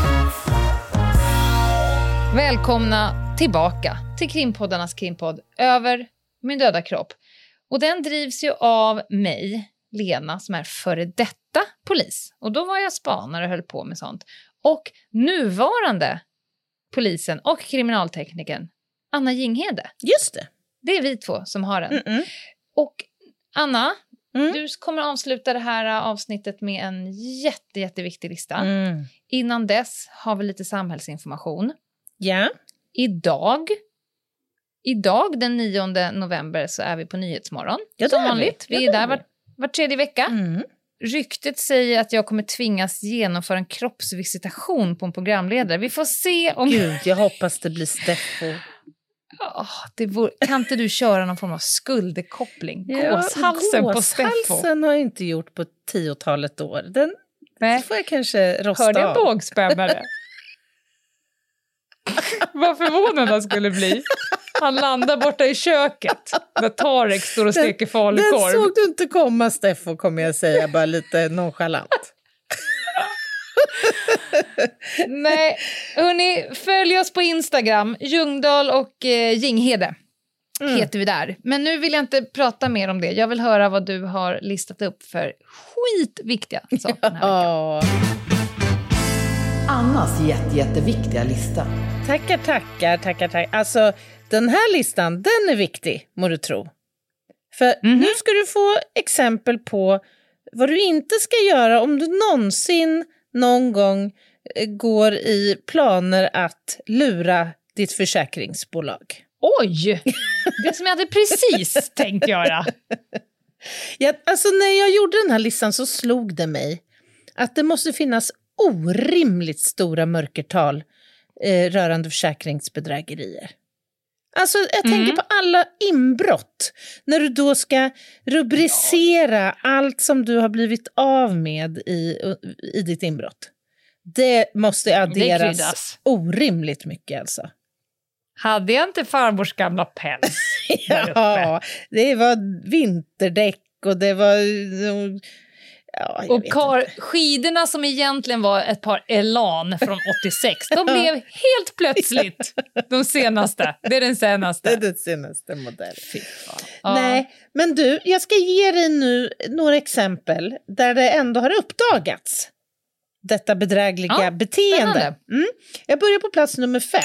Välkomna tillbaka till krimpoddarnas krimpodd Över min döda kropp. Och den drivs ju av mig, Lena, som är före detta polis. Och då var jag spanare och höll på med sånt. Och nuvarande polisen och kriminalteknikern Anna Jinghede. Just det. Det är vi två som har den. Mm-mm. Och Anna, Mm. du kommer avsluta det här avsnittet med en jätte, jätteviktig lista. Mm. Innan dess har vi lite samhällsinformation. Ja. Idag, idag den 9 november så är vi på Nyhetsmorgon. Ja, som vi. vanligt. Vi Ja, är där vi. var, var tredje vecka. Mm. Ryktet säger att jag kommer tvingas genomföra en kroppsvisitation på en programledare. Vi får se om... Gud, jag hoppas det blir Steffo. Det vore, kan inte du köra någon form av skulderkoppling? Gåshalsen på Steffo. Gåshalsen har jag inte gjort på tiotalet år. Den Nej. får jag kanske rosta Hörde av. bågspämmare? Vad förvånad han skulle bli. Han landar borta i köket där Tarek står och steker Den falukorv. såg du inte komma, Steffo, kommer jag säga, bara lite nonchalant. Nej, hörni, följ oss på Instagram. Ljungdahl och eh, Jinghede Mm. heter vi där. Men nu vill jag inte prata mer om det. Jag vill höra vad du har listat upp för skitviktiga saker den här veckan. Annas jätte, jätteviktiga lista. Tackar, tackar, tackar, tackar. Alltså, den här listan, den är viktig, må du tro. För nu ska du få exempel på vad du inte ska göra om du någonsin, någon gång, eh, går i planer att lura ditt försäkringsbolag. Oj! Det som jag hade precis tänkt göra. Ja, alltså när jag gjorde den här listan så slog det mig att det måste finnas orimligt stora mörkertal eh, rörande försäkringsbedrägerier. Alltså jag tänker på alla inbrott, när du då ska rubricera allt som du har blivit av med i, i ditt inbrott. Det måste adderas kryddas. orimligt mycket alltså. Hade jag inte farmors gamla päls? Ja, det var vinterdäck och det var... Ja, Och kar, skidorna som egentligen var ett par Elan från 86, de blev helt plötsligt de senaste. Det är den Det är senaste. den senaste modellen. Ja. Nej, men du, jag ska ge dig nu några exempel där det ändå har uppdagats. Detta bedrägliga Ja, beteende. Mm. Jag börjar på plats nummer fem.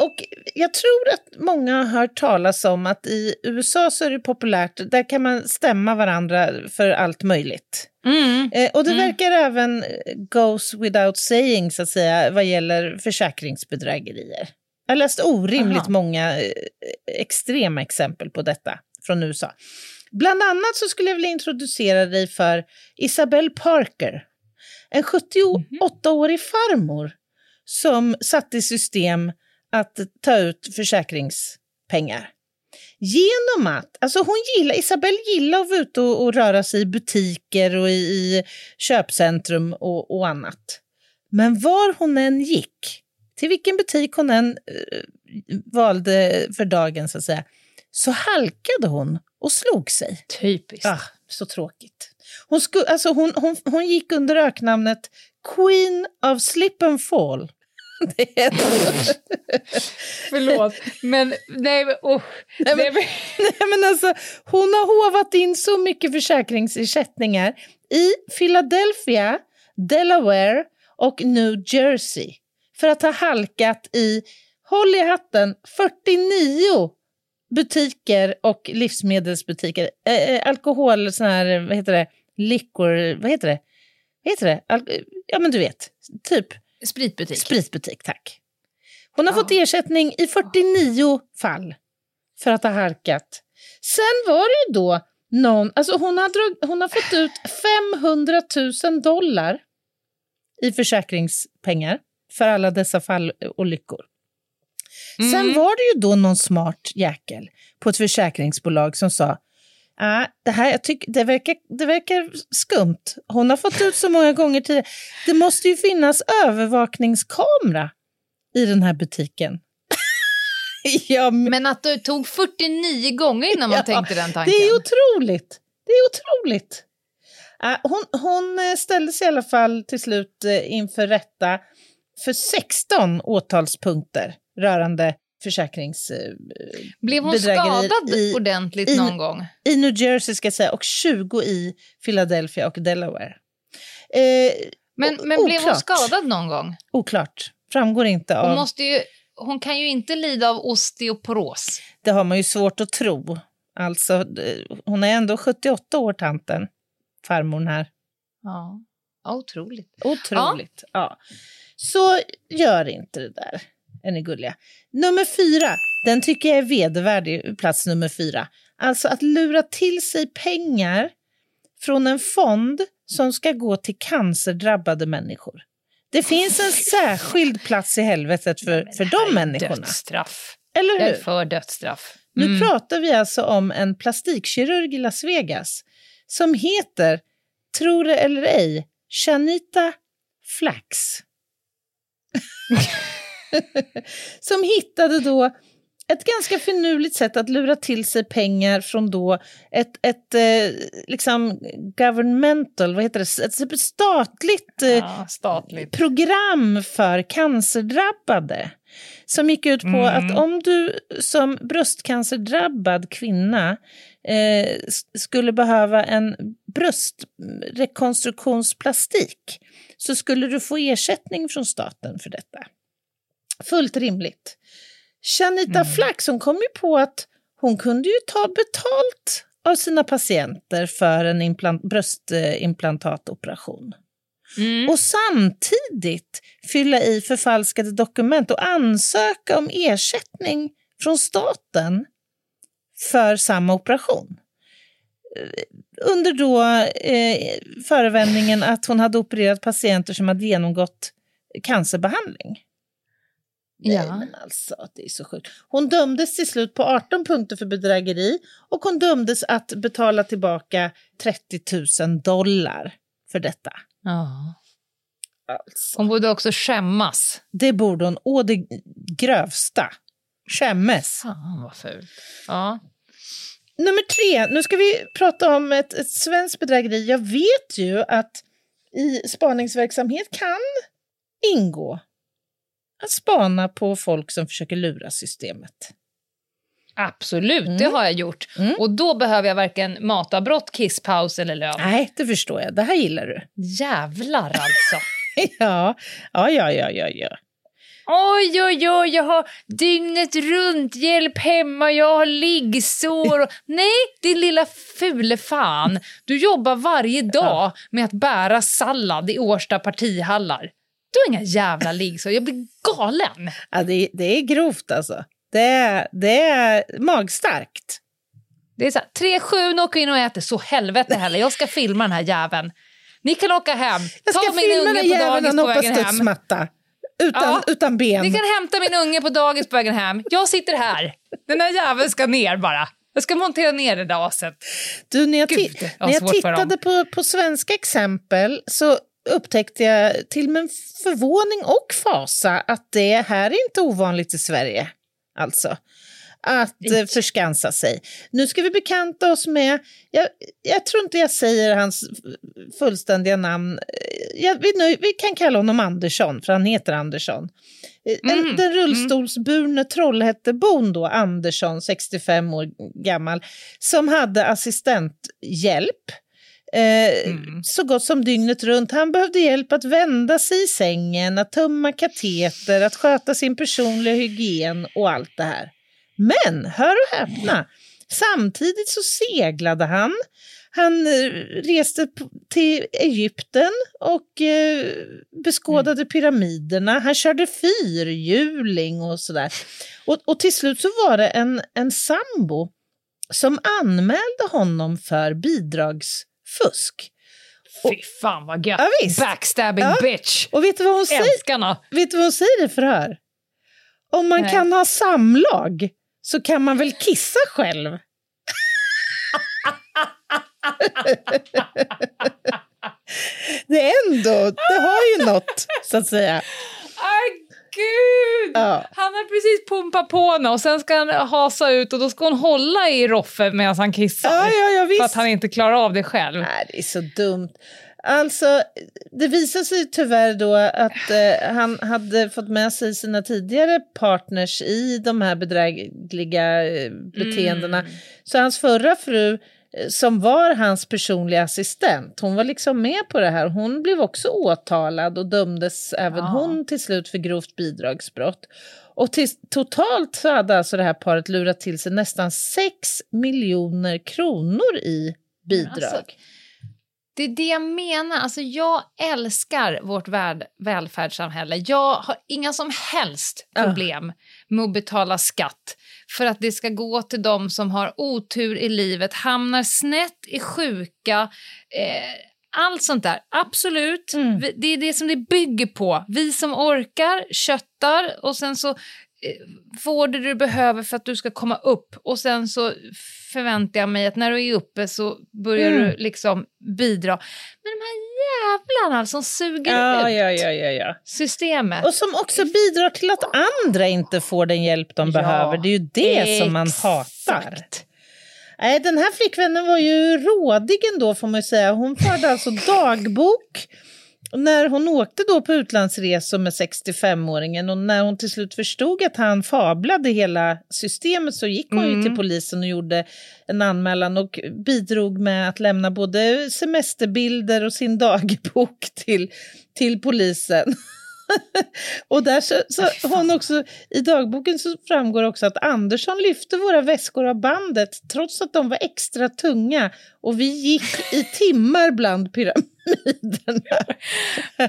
Och jag tror att många har hört talas om att i USA så är det populärt, där kan man stämma varandra för allt möjligt. Mm. Eh, och det verkar även goes without saying, så att säga, vad gäller försäkringsbedrägerier. Jag har läst orimligt Aha. många eh, extrema exempel på detta från USA. Bland annat så skulle jag vilja introducera dig för Isabelle Parker. En 78-årig farmor som satte i system att ta ut försäkringspengar. Genom att, alltså hon gillar, Isabelle gillar att vara ute och, och röra sig i butiker och i, i köpcentrum och, och, annat. Men var hon än gick, till vilken butik hon än eh, valde för dagen så att säga, så halkade hon och slog sig. Typiskt. Ah, så tråkigt. Hon, sku, alltså hon, hon, hon gick under öknamnet Queen of Slip and Fall. Det är Förlåt, men nej, oh, nej, men, nej, men. nej, men alltså, hon har hovat in så mycket försäkringsersättningar i Philadelphia, Delaware och New Jersey för att ha halkat i, håll i hatten, 49 butiker och livsmedelsbutiker. Eh, alkohol, sån här, vad heter det, liquor, vad heter det? Vad heter det? Al ja, men du vet, typ. Spritbutik. Spritbutik, tack. Hon har Ja. fått ersättning i 49 fall för att ha halkat. Sen var det ju då någon, alltså hon har, drag, hon har fått ut 500 000 dollar i försäkringspengar för alla dessa fallolyckor. Sen Mm. var det ju då någon smart jäkel på ett försäkringsbolag som sa ah, det, här, jag tycker, det, verkar, det verkar skumt. Hon har fått ut så många gånger tidigare. Det måste ju finnas övervakningskamera i den här butiken. ja, men, Men att du tog 49 gånger innan man Ja, tänkte den det tanken. är otroligt. Det är otroligt. Ah, hon, hon eh, ställde sig i alla fall till slut eh, inför rätta för 16 åtalspunkter rörande försäkrings... eh, Blev hon skadad i- ordentligt i- någon gång? i New Jersey ska jag säga, och 20 i Philadelphia och Delaware. Eh, Men, men blev hon skadad någon gång? Oklart. Framgår inte Hon, av... måste ju, hon kan ju inte lida av osteoporos. Det har man ju svårt att tro. Alltså, eh, hon är ändå 78 år, tanten. Farmorn här. Ja, otroligt. Otroligt. Ja. Så gör inte det där. Är ni gulliga? Nummer fyra, den tycker jag är vedervärdig, plats nummer fyra. Alltså att lura till sig pengar från en fond som ska gå till cancerdrabbade människor. Det finns en särskild plats i helvetet för, för de människorna. Dödsstraff. Eller Jag är hur? för dödsstraff. Nu Mm. pratar vi alltså om en plastikkirurg i Las Vegas som heter, tro det eller ej, Shanita Flax. som hittade då ett ganska finurligt sätt att lura till sig pengar från då ett, ett eh, liksom governmental, vad heter det, ett statligt eh, Ja, statligt. program för cancerdrabbade som gick ut på Mm. att om du som bröstcancerdrabbad kvinna eh, skulle behöva en bröstrekonstruktionsplastik så skulle du få ersättning från staten för detta. Fullt rimligt. Shanita Flax hon kom ju på att hon kunde ju ta betalt av sina patienter för en implant- bröstimplantatooperation Mm. och samtidigt fylla i förfalskade dokument och ansöka om ersättning från staten för samma operation. Eh, Under då eh, förevändningen att hon hade opererat patienter som hade genomgått cancerbehandling. Nej, Ja. men alltså, det är så sjukt. Hon dömdes till slut på 18 punkter för bedrägeri och hon dömdes att betala tillbaka 30 000 dollar för detta. Ja. Alltså. Hon borde också skämmas. Det borde hon. Å det grövsta. Skämmes. Fan vad fult. Ja. Nummer tre. Nu ska vi prata om ett, ett svenskt bedrägeri. Jag vet ju att i spaningsverksamhet kan ingå att spana på folk som försöker lura systemet. Absolut, det Mm. har jag gjort. Mm. Och då behöver jag varken matabrott, kisspaus eller lön. Nej, det förstår jag. Det här gillar du. Jävlar alltså. ja, ja, ja, ja, ja. ja. Oj, oj, oj, jag har dygnet runt hjälp hemma, jag har liggsår. Nej, din lilla fule fan. Du jobbar varje dag med att bära sallad i Årsta partihallar. Du har inga jävla liggsår, jag blir galen. ja det, det är grovt alltså. Det är, det är magstarkt. Det är så här, tre sju åker in och äter, så helvete heller, jag ska filma den här jäveln. Ni kan åka hem. Jag ska Ta min filma unge den på jäveln dagis på vägen hem. Utan, Ja. utan ben. Ni kan hämta min unge på dagis på vägen hem. Jag sitter här. Den här jäveln ska ner bara. Jag ska montera ner det där aset. Du, när jag, Gud, jag när jag tittade på, på svenska exempel så upptäckte jag till min förvåning och fasa att det här är inte ovanligt i Sverige. Alltså, att eh, förskansa sig. Nu ska vi bekanta oss med, jag, jag tror inte jag säger hans fullständiga namn, Eh, jag, vi, nöj- vi kan kalla honom Andersson, för han heter Andersson. Eh, Mm, Den rullstolsburne Trollhättebon då, Andersson, 65 år gammal, som hade assistenthjälp eh, Mm. så gott som dygnet runt. Han behövde hjälp att vända sig i sängen, att tömma kateter, att sköta sin personliga hygien och allt det här. Men, hör och häpna, samtidigt så seglade han. Han eh, reste till Egypten och eh, beskådade pyramiderna. Han körde fyrhjuling och sådär. Och, och till slut så var det en, en sambo som anmälde honom för bidragsfusk. Fy fan vad gött. Ja. Backstabbing Ja. bitch. Och vet du vad hon säger? Älskarna. Vet du vad hon säger i förhör? Om man Nej. kan ha samlag så kan man väl kissa själv? det är ändå, det har ju något, så att säga. Gud! Ja. Han har precis pumpat på henne och sen ska han hasa ut och då ska hon hålla i Roffe medan han kissar. Ja, ja, ja, För visst. att han inte klarar av det själv. Nej, det är så dumt. Alltså, det visar sig tyvärr då att eh, han hade fått med sig sina tidigare partners i de här bedrägliga eh, beteendena. Mm. Så hans förra fru, som var hans personliga assistent, hon var liksom med på det här. Hon blev också åtalad och dömdes även Ja. hon till slut för grovt bidragsbrott. Och till, totalt så hade alltså det här paret lurat till sig nästan 6 miljoner kronor i bidrag. alltså, Det är det jag menar. Alltså, jag älskar vårt värld, välfärdssamhälle. Jag har inga som helst Ja. problem med att betala skatt för att det ska gå till de som har otur i livet, hamnar snett, är sjuka. Eh, allt sånt där. Absolut. Mm. Det är det som det bygger på. Vi som orkar köttar och sen så eh, får det du behöver för att du ska komma upp och sen så förväntar jag mig att när du är uppe så börjar Mm. du liksom bidra. Men de här jävlarna som suger Ja, ut ja, ja, systemet. Och som också bidrar till att andra inte får den hjälp de behöver. Det är ju det som man hatar. Exakt. Nej, den här flickvännen var ju rådig ändå får man ju säga. Hon förde alltså dagbok när hon åkte då på utlandsresor med 65-åringen och när hon till slut förstod att han fablade hela systemet så gick hon ju Mm. till polisen och gjorde en anmälan och bidrog med att lämna både semesterbilder och sin dagbok till, till polisen. och där så, så hon också, i dagboken så framgår också att Andersson lyfte våra väskor av bandet trots att de var extra tunga och vi gick i timmar bland pyramiderna.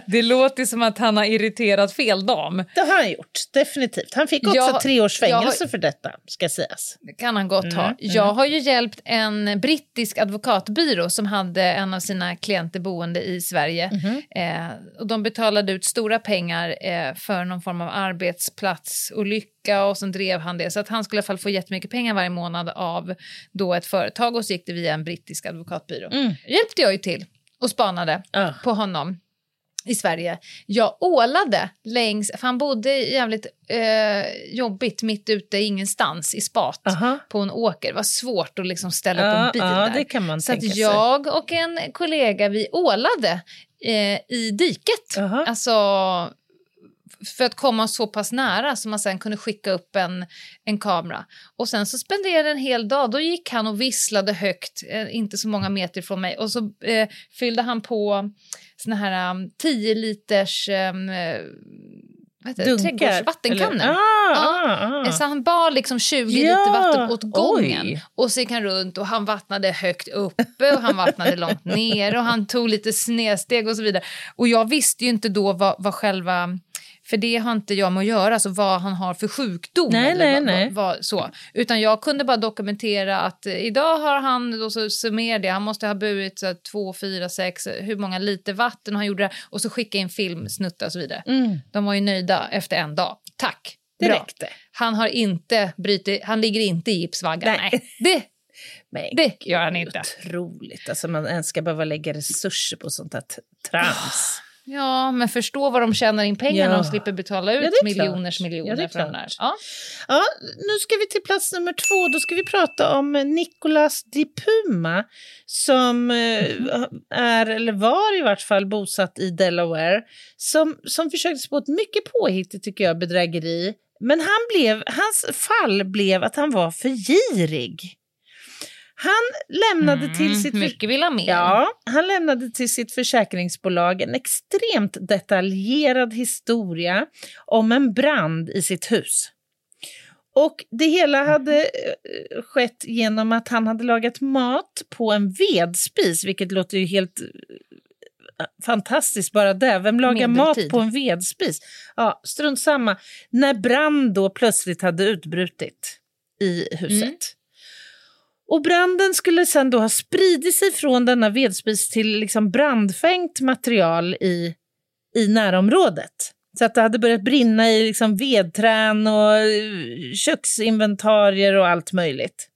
Det låter som att han har irriterat fel dam. Det har han gjort, definitivt. Han fick också Jag- tre års jag har- fängelse för detta, ska sägas. Det kan han gott ha. Mm, Jag har ju hjälpt en brittisk advokatbyrå som hade en av sina klienter boende i Sverige. Mhm. Eh, och de betalade ut stora pengar eh, för någon form av arbetsplatsolycka och sen drev han det. Så att han skulle i alla fall få jättemycket pengar varje månad av då ett företag och så gick det via en brittisk advokatbyrå. Mm. hjälpte jag ju till och spanade Ah. på honom i Sverige. Jag ålade längs, för han bodde jävligt eh, jobbigt mitt ute ingenstans i spat Aha. på en åker. Det var svårt att liksom ställa upp Ja, en bil ja, där. kan man Så att tänka sig. jag och en kollega, vi ålade eh, i diket. Aha. Alltså för att komma så pass nära så man sen kunde skicka upp en, en kamera. Och sen så spenderade en hel dag, då gick han och visslade högt, eh, inte så många meter från mig, och så eh, fyllde han på såna här um, 10 liters um, eh? Dunkar, eller? Ah, ah, ah. Så han bar liksom 20 Ja, liter vatten åt gången. oj. Och så gick han runt och han vattnade högt uppe och han vattnade långt ner och han tog lite snedsteg och så vidare. Och jag visste ju inte då vad, vad själva För det har inte jag med att göra, alltså vad han har för sjukdom. Nej, eller nej, vad, nej. Vad, vad, så. Utan jag kunde bara dokumentera att eh, idag har han, då så summerade jag, han måste ha burit så här, två, fyra, sex, hur många liter vatten han gjorde det och så skicka in filmsnuttar och så vidare. Mm, De var ju nöjda efter en dag. Tack! Bra. Han har inte brutit, han ligger inte i gipsvaggan. Nej. Nej, det, Men det gör han inte. Otroligt. Alltså man ens ska behöva lägga resurser på sånt här trams. Ja, men förstå vad de tjänar in pengar Ja. de slipper betala ut Ja, miljoners miljoner Ja, för de där. Ja. Ja, nu ska vi till plats nummer två. Då ska vi prata om Nicolas Di Puma som eh, är, eller var i vart fall, bosatt i Delaware. Som, som försökte på ett mycket påhittigt, tycker jag, bedrägeri. Men han blev, hans fall blev att han var för girig. Han lämnade till sitt... Mm, vill ha mer. Ja, han lämnade till sitt försäkringsbolag en extremt detaljerad historia om en brand i sitt hus. Och det hela hade eh, skett genom att han hade lagat mat på en vedspis, vilket låter ju helt eh, fantastiskt bara det. Vem lagar mat Medeltid. på en vedspis? Ja, strunt samma. När brand då plötsligt hade utbrutit i huset. Mm. Och branden skulle sen då ha spridit sig från denna vedspis till liksom brandfängt material i, i närområdet. Så att det hade börjat brinna i liksom vedträn och eh, köksinventarier och allt möjligt.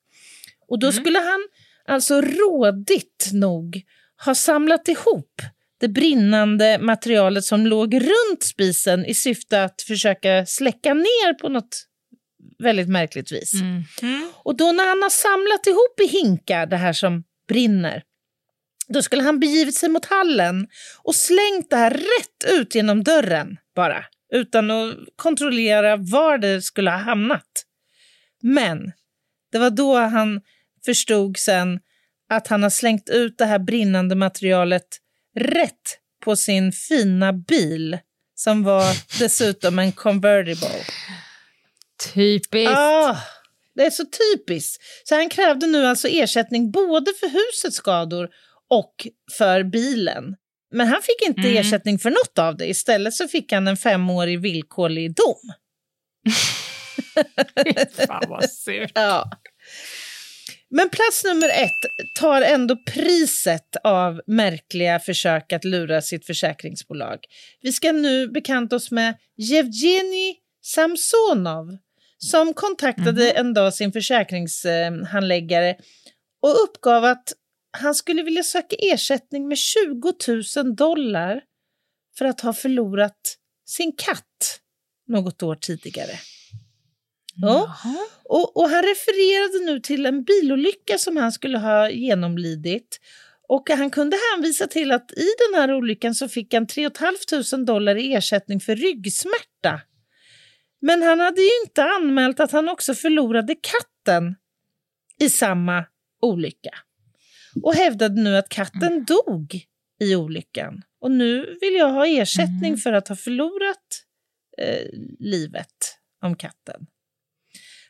Och då skulle han alltså rådigt nog ha samlat ihop det brinnande materialet som låg runt spisen i syfte att försöka släcka ner på något väldigt märkligt vis. Mm. Och då när han har samlat ihop i hinkar det här som brinner, då skulle han begivit sig mot hallen och slängt det här rätt ut genom dörren bara, utan att kontrollera var det skulle ha hamnat. Men det var då han förstod sen att han har slängt ut det här brinnande materialet rätt på sin fina bil som var dessutom en convertible. Typiskt. Ah, det är så typiskt. Så han krävde nu alltså ersättning både för husets skador och för bilen. Men han fick inte Mm. ersättning för något av det. Istället så fick han en femårig villkorlig dom. Fan vad surt. Ja. Men plats nummer ett tar ändå priset av märkliga försök att lura sitt försäkringsbolag. Vi ska nu bekanta oss med Yevgeny Samsonov som kontaktade en dag sin försäkringshandläggare och uppgav att han skulle vilja söka ersättning med 20 000 dollar för att ha förlorat sin katt något år tidigare. Ja. Och, och han refererade nu till en bilolycka som han skulle ha genomlidit. Och han kunde hänvisa till att i den här olyckan så fick han 3 500 dollar i ersättning för ryggsmärta. Men han hade ju inte anmält att han också förlorade katten i samma olycka. Och hävdade nu att katten dog i olyckan. Och nu vill jag ha ersättning för att ha förlorat eh, livet om katten.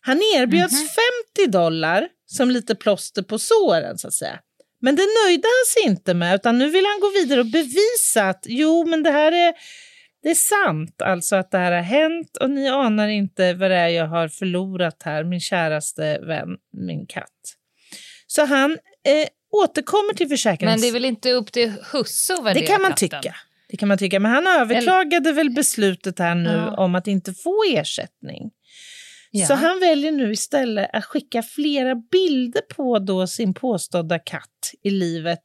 Han erbjöds 50 dollar som lite plåster på såren så att säga. Men det nöjde han sig inte med utan nu vill han gå vidare och bevisa att jo men det här är, det är sant alltså att det här har hänt och ni anar inte vad det är jag har förlorat här, min käraste vän, min katt. Så han eh, återkommer till försäkrings... Men det är väl inte upp till husse att Det värdera kan man katten? tycka. Det kan man tycka. Men han överklagade väl beslutet här nu Ja. om att inte få ersättning. Ja. Så han väljer nu istället att skicka flera bilder på då sin påstådda katt i livet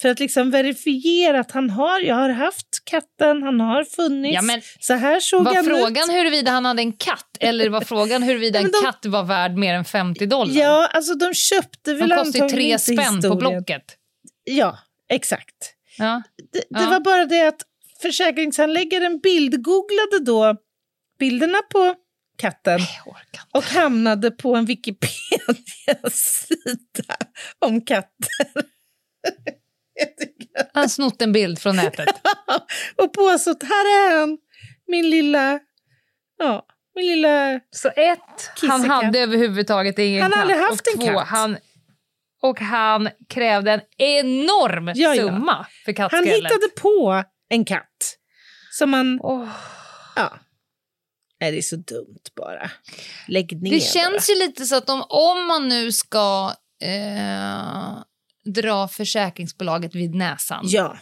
för att liksom verifiera att han har, jag har haft katten, han har funnits, Ja, men så här såg Var han frågan ut. huruvida han hade en katt eller var frågan huruvida en de- katt var värd mer än 50 dollar? Ja, alltså de köpte väl de antagligen tre inte spänn på historien. Blocket. Ja, exakt. Ja. Det, det Ja. var bara det att försäkringshandläggaren bildgooglade då bilderna på katten och hamnade på en Wikipedia-sida om katter. Han snott en bild från nätet. och påstått, här är han, min lilla, ja, min lilla... Så ett, han Kissekatt. hade överhuvudtaget ingen Han katt. hade haft och en två, katt. Han, och han krävde en enorm Ja, ja. summa för Han kattskrället. hittade på en katt som man, Åh, ja, Nej, det är så dumt bara. Lägg ner Det känns ju lite så att om, om man nu ska eh, dra försäkringsbolaget vid näsan. bara. Ja,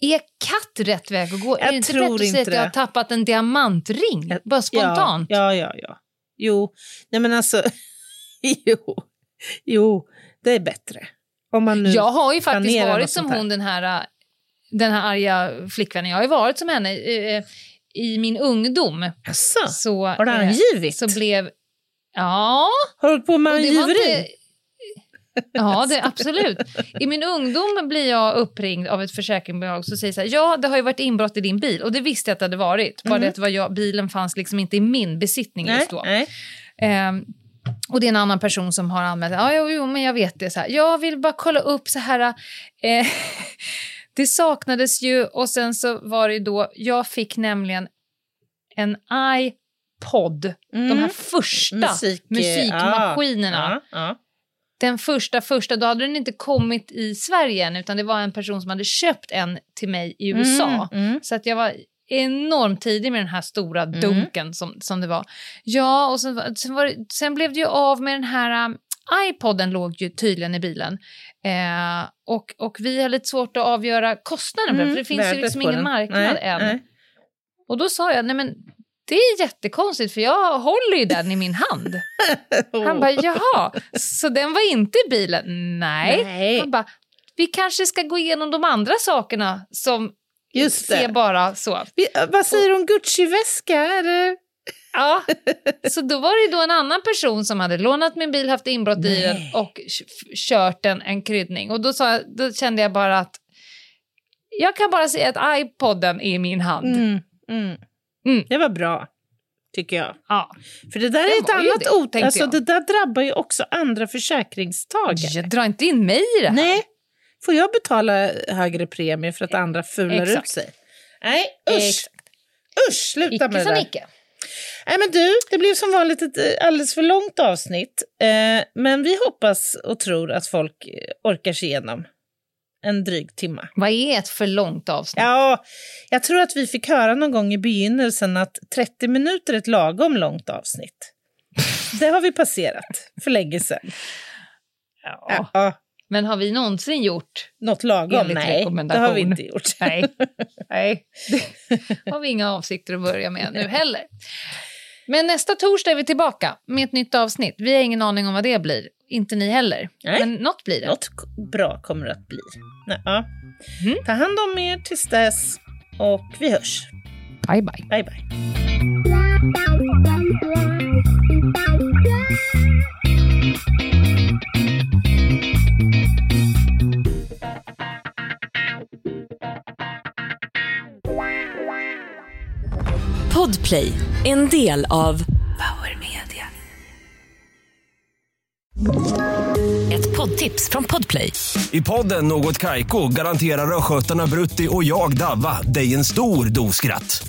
Är katt rätt väg att gå? Jag är det inte tror bättre att säga att jag har tappat en diamantring? Jag- Bara spontant. Ja, ja, ja. ja. Jo, nej men alltså, jo, jo, det är bättre. Om man nu... Jag har ju faktiskt varit som hon, den här, den här arga flickvännen. Jag har ju varit som henne eh, i min ungdom. Asså, Så, har du eh, angivit? så blev... Ja, Har du hållit på med angiveri? Ja, det, absolut. I min ungdom blir jag uppringd av ett försäkringsbolag som säger så här, ja, det har ju varit inbrott i din bil. Och det visste jag att det hade varit. Bara det att var jag, bilen fanns liksom inte i min besittning Nej, just då. Ehm, och det är en annan person som har anmält. Ja, jo, jo, men jag vet det. Så här. Jag vill bara kolla upp så här. Eh, det saknades ju och sen så var det ju då. Jag fick nämligen en iPod. De här första Musik, musikmaskinerna. Ja, ja. Den första, första, då hade den inte kommit i Sverige än utan det var en person som hade köpt en till mig i USA. Mm, mm. Så att jag var enormt tidig med den här stora Mm. dunken som, som det var. Ja, och sen, sen, var, det- sen blev det ju av med den här... um, iPoden låg ju tydligen i bilen. Eh, och, och vi har lite svårt att avgöra kostnaden för den, för det finns ju Mm, liksom ingen den. marknad Nej, än. nej. Och då sa jag, nej men det är jättekonstigt för jag håller ju den i min hand. Han bara, jaha, så den var inte i bilen? Nej. Nej. Han bara, vi kanske ska gå igenom de andra sakerna som Just ser det. bara så. Vi, vad säger du om Gucci-väska? Eller? Ja, så då var det då en annan person som hade lånat min bil, haft inbrott i den Nej. och kört en, en kryddning. Och då, sa då kände jag bara att jag kan bara säga att iPoden är i min hand. Mm, mm. Mm. Det var bra, tycker jag. Ja. För det där Det är ett annat det, ot. Alltså, jag. det där drabbar ju också andra försäkringstagare. Jag drar inte in mig i det här. Nej, får jag betala högre premie för att andra fular Exakt. ut sig? Nej, usch! Exakt. Usch, sluta Icke med det där. icke. Nej, men du, det blev som vanligt ett eh, alldeles för långt avsnitt. Eh, men vi hoppas och tror att folk eh, orkar sig igenom en dryg timma. Vad är ett för långt avsnitt? Ja, jag tror att vi fick höra någon gång i begynnelsen att 30 minuter är ett lagom långt avsnitt. Det har vi passerat för länge sedan. Ja. Ja, Men har vi någonsin gjort? något lagom? Enligt Nej, det har vi inte gjort. Nej, Nej. det har vi inga avsikter att börja med nu heller. Men nästa torsdag är vi tillbaka med ett nytt avsnitt. Vi har ingen aning om vad det blir. Inte ni heller. Nej. Men något blir det. Något bra kommer det att bli. Nej, ja. Mm. Ta hand om er tills dess och vi hörs. Bye, bye. Bye, bye. Podplay, en del av Power Media. Ett poddtips från Podplay. I podden Något Kaiko garanterar östgötarna Brutti och jag, Davva, dig en stor dos skratt.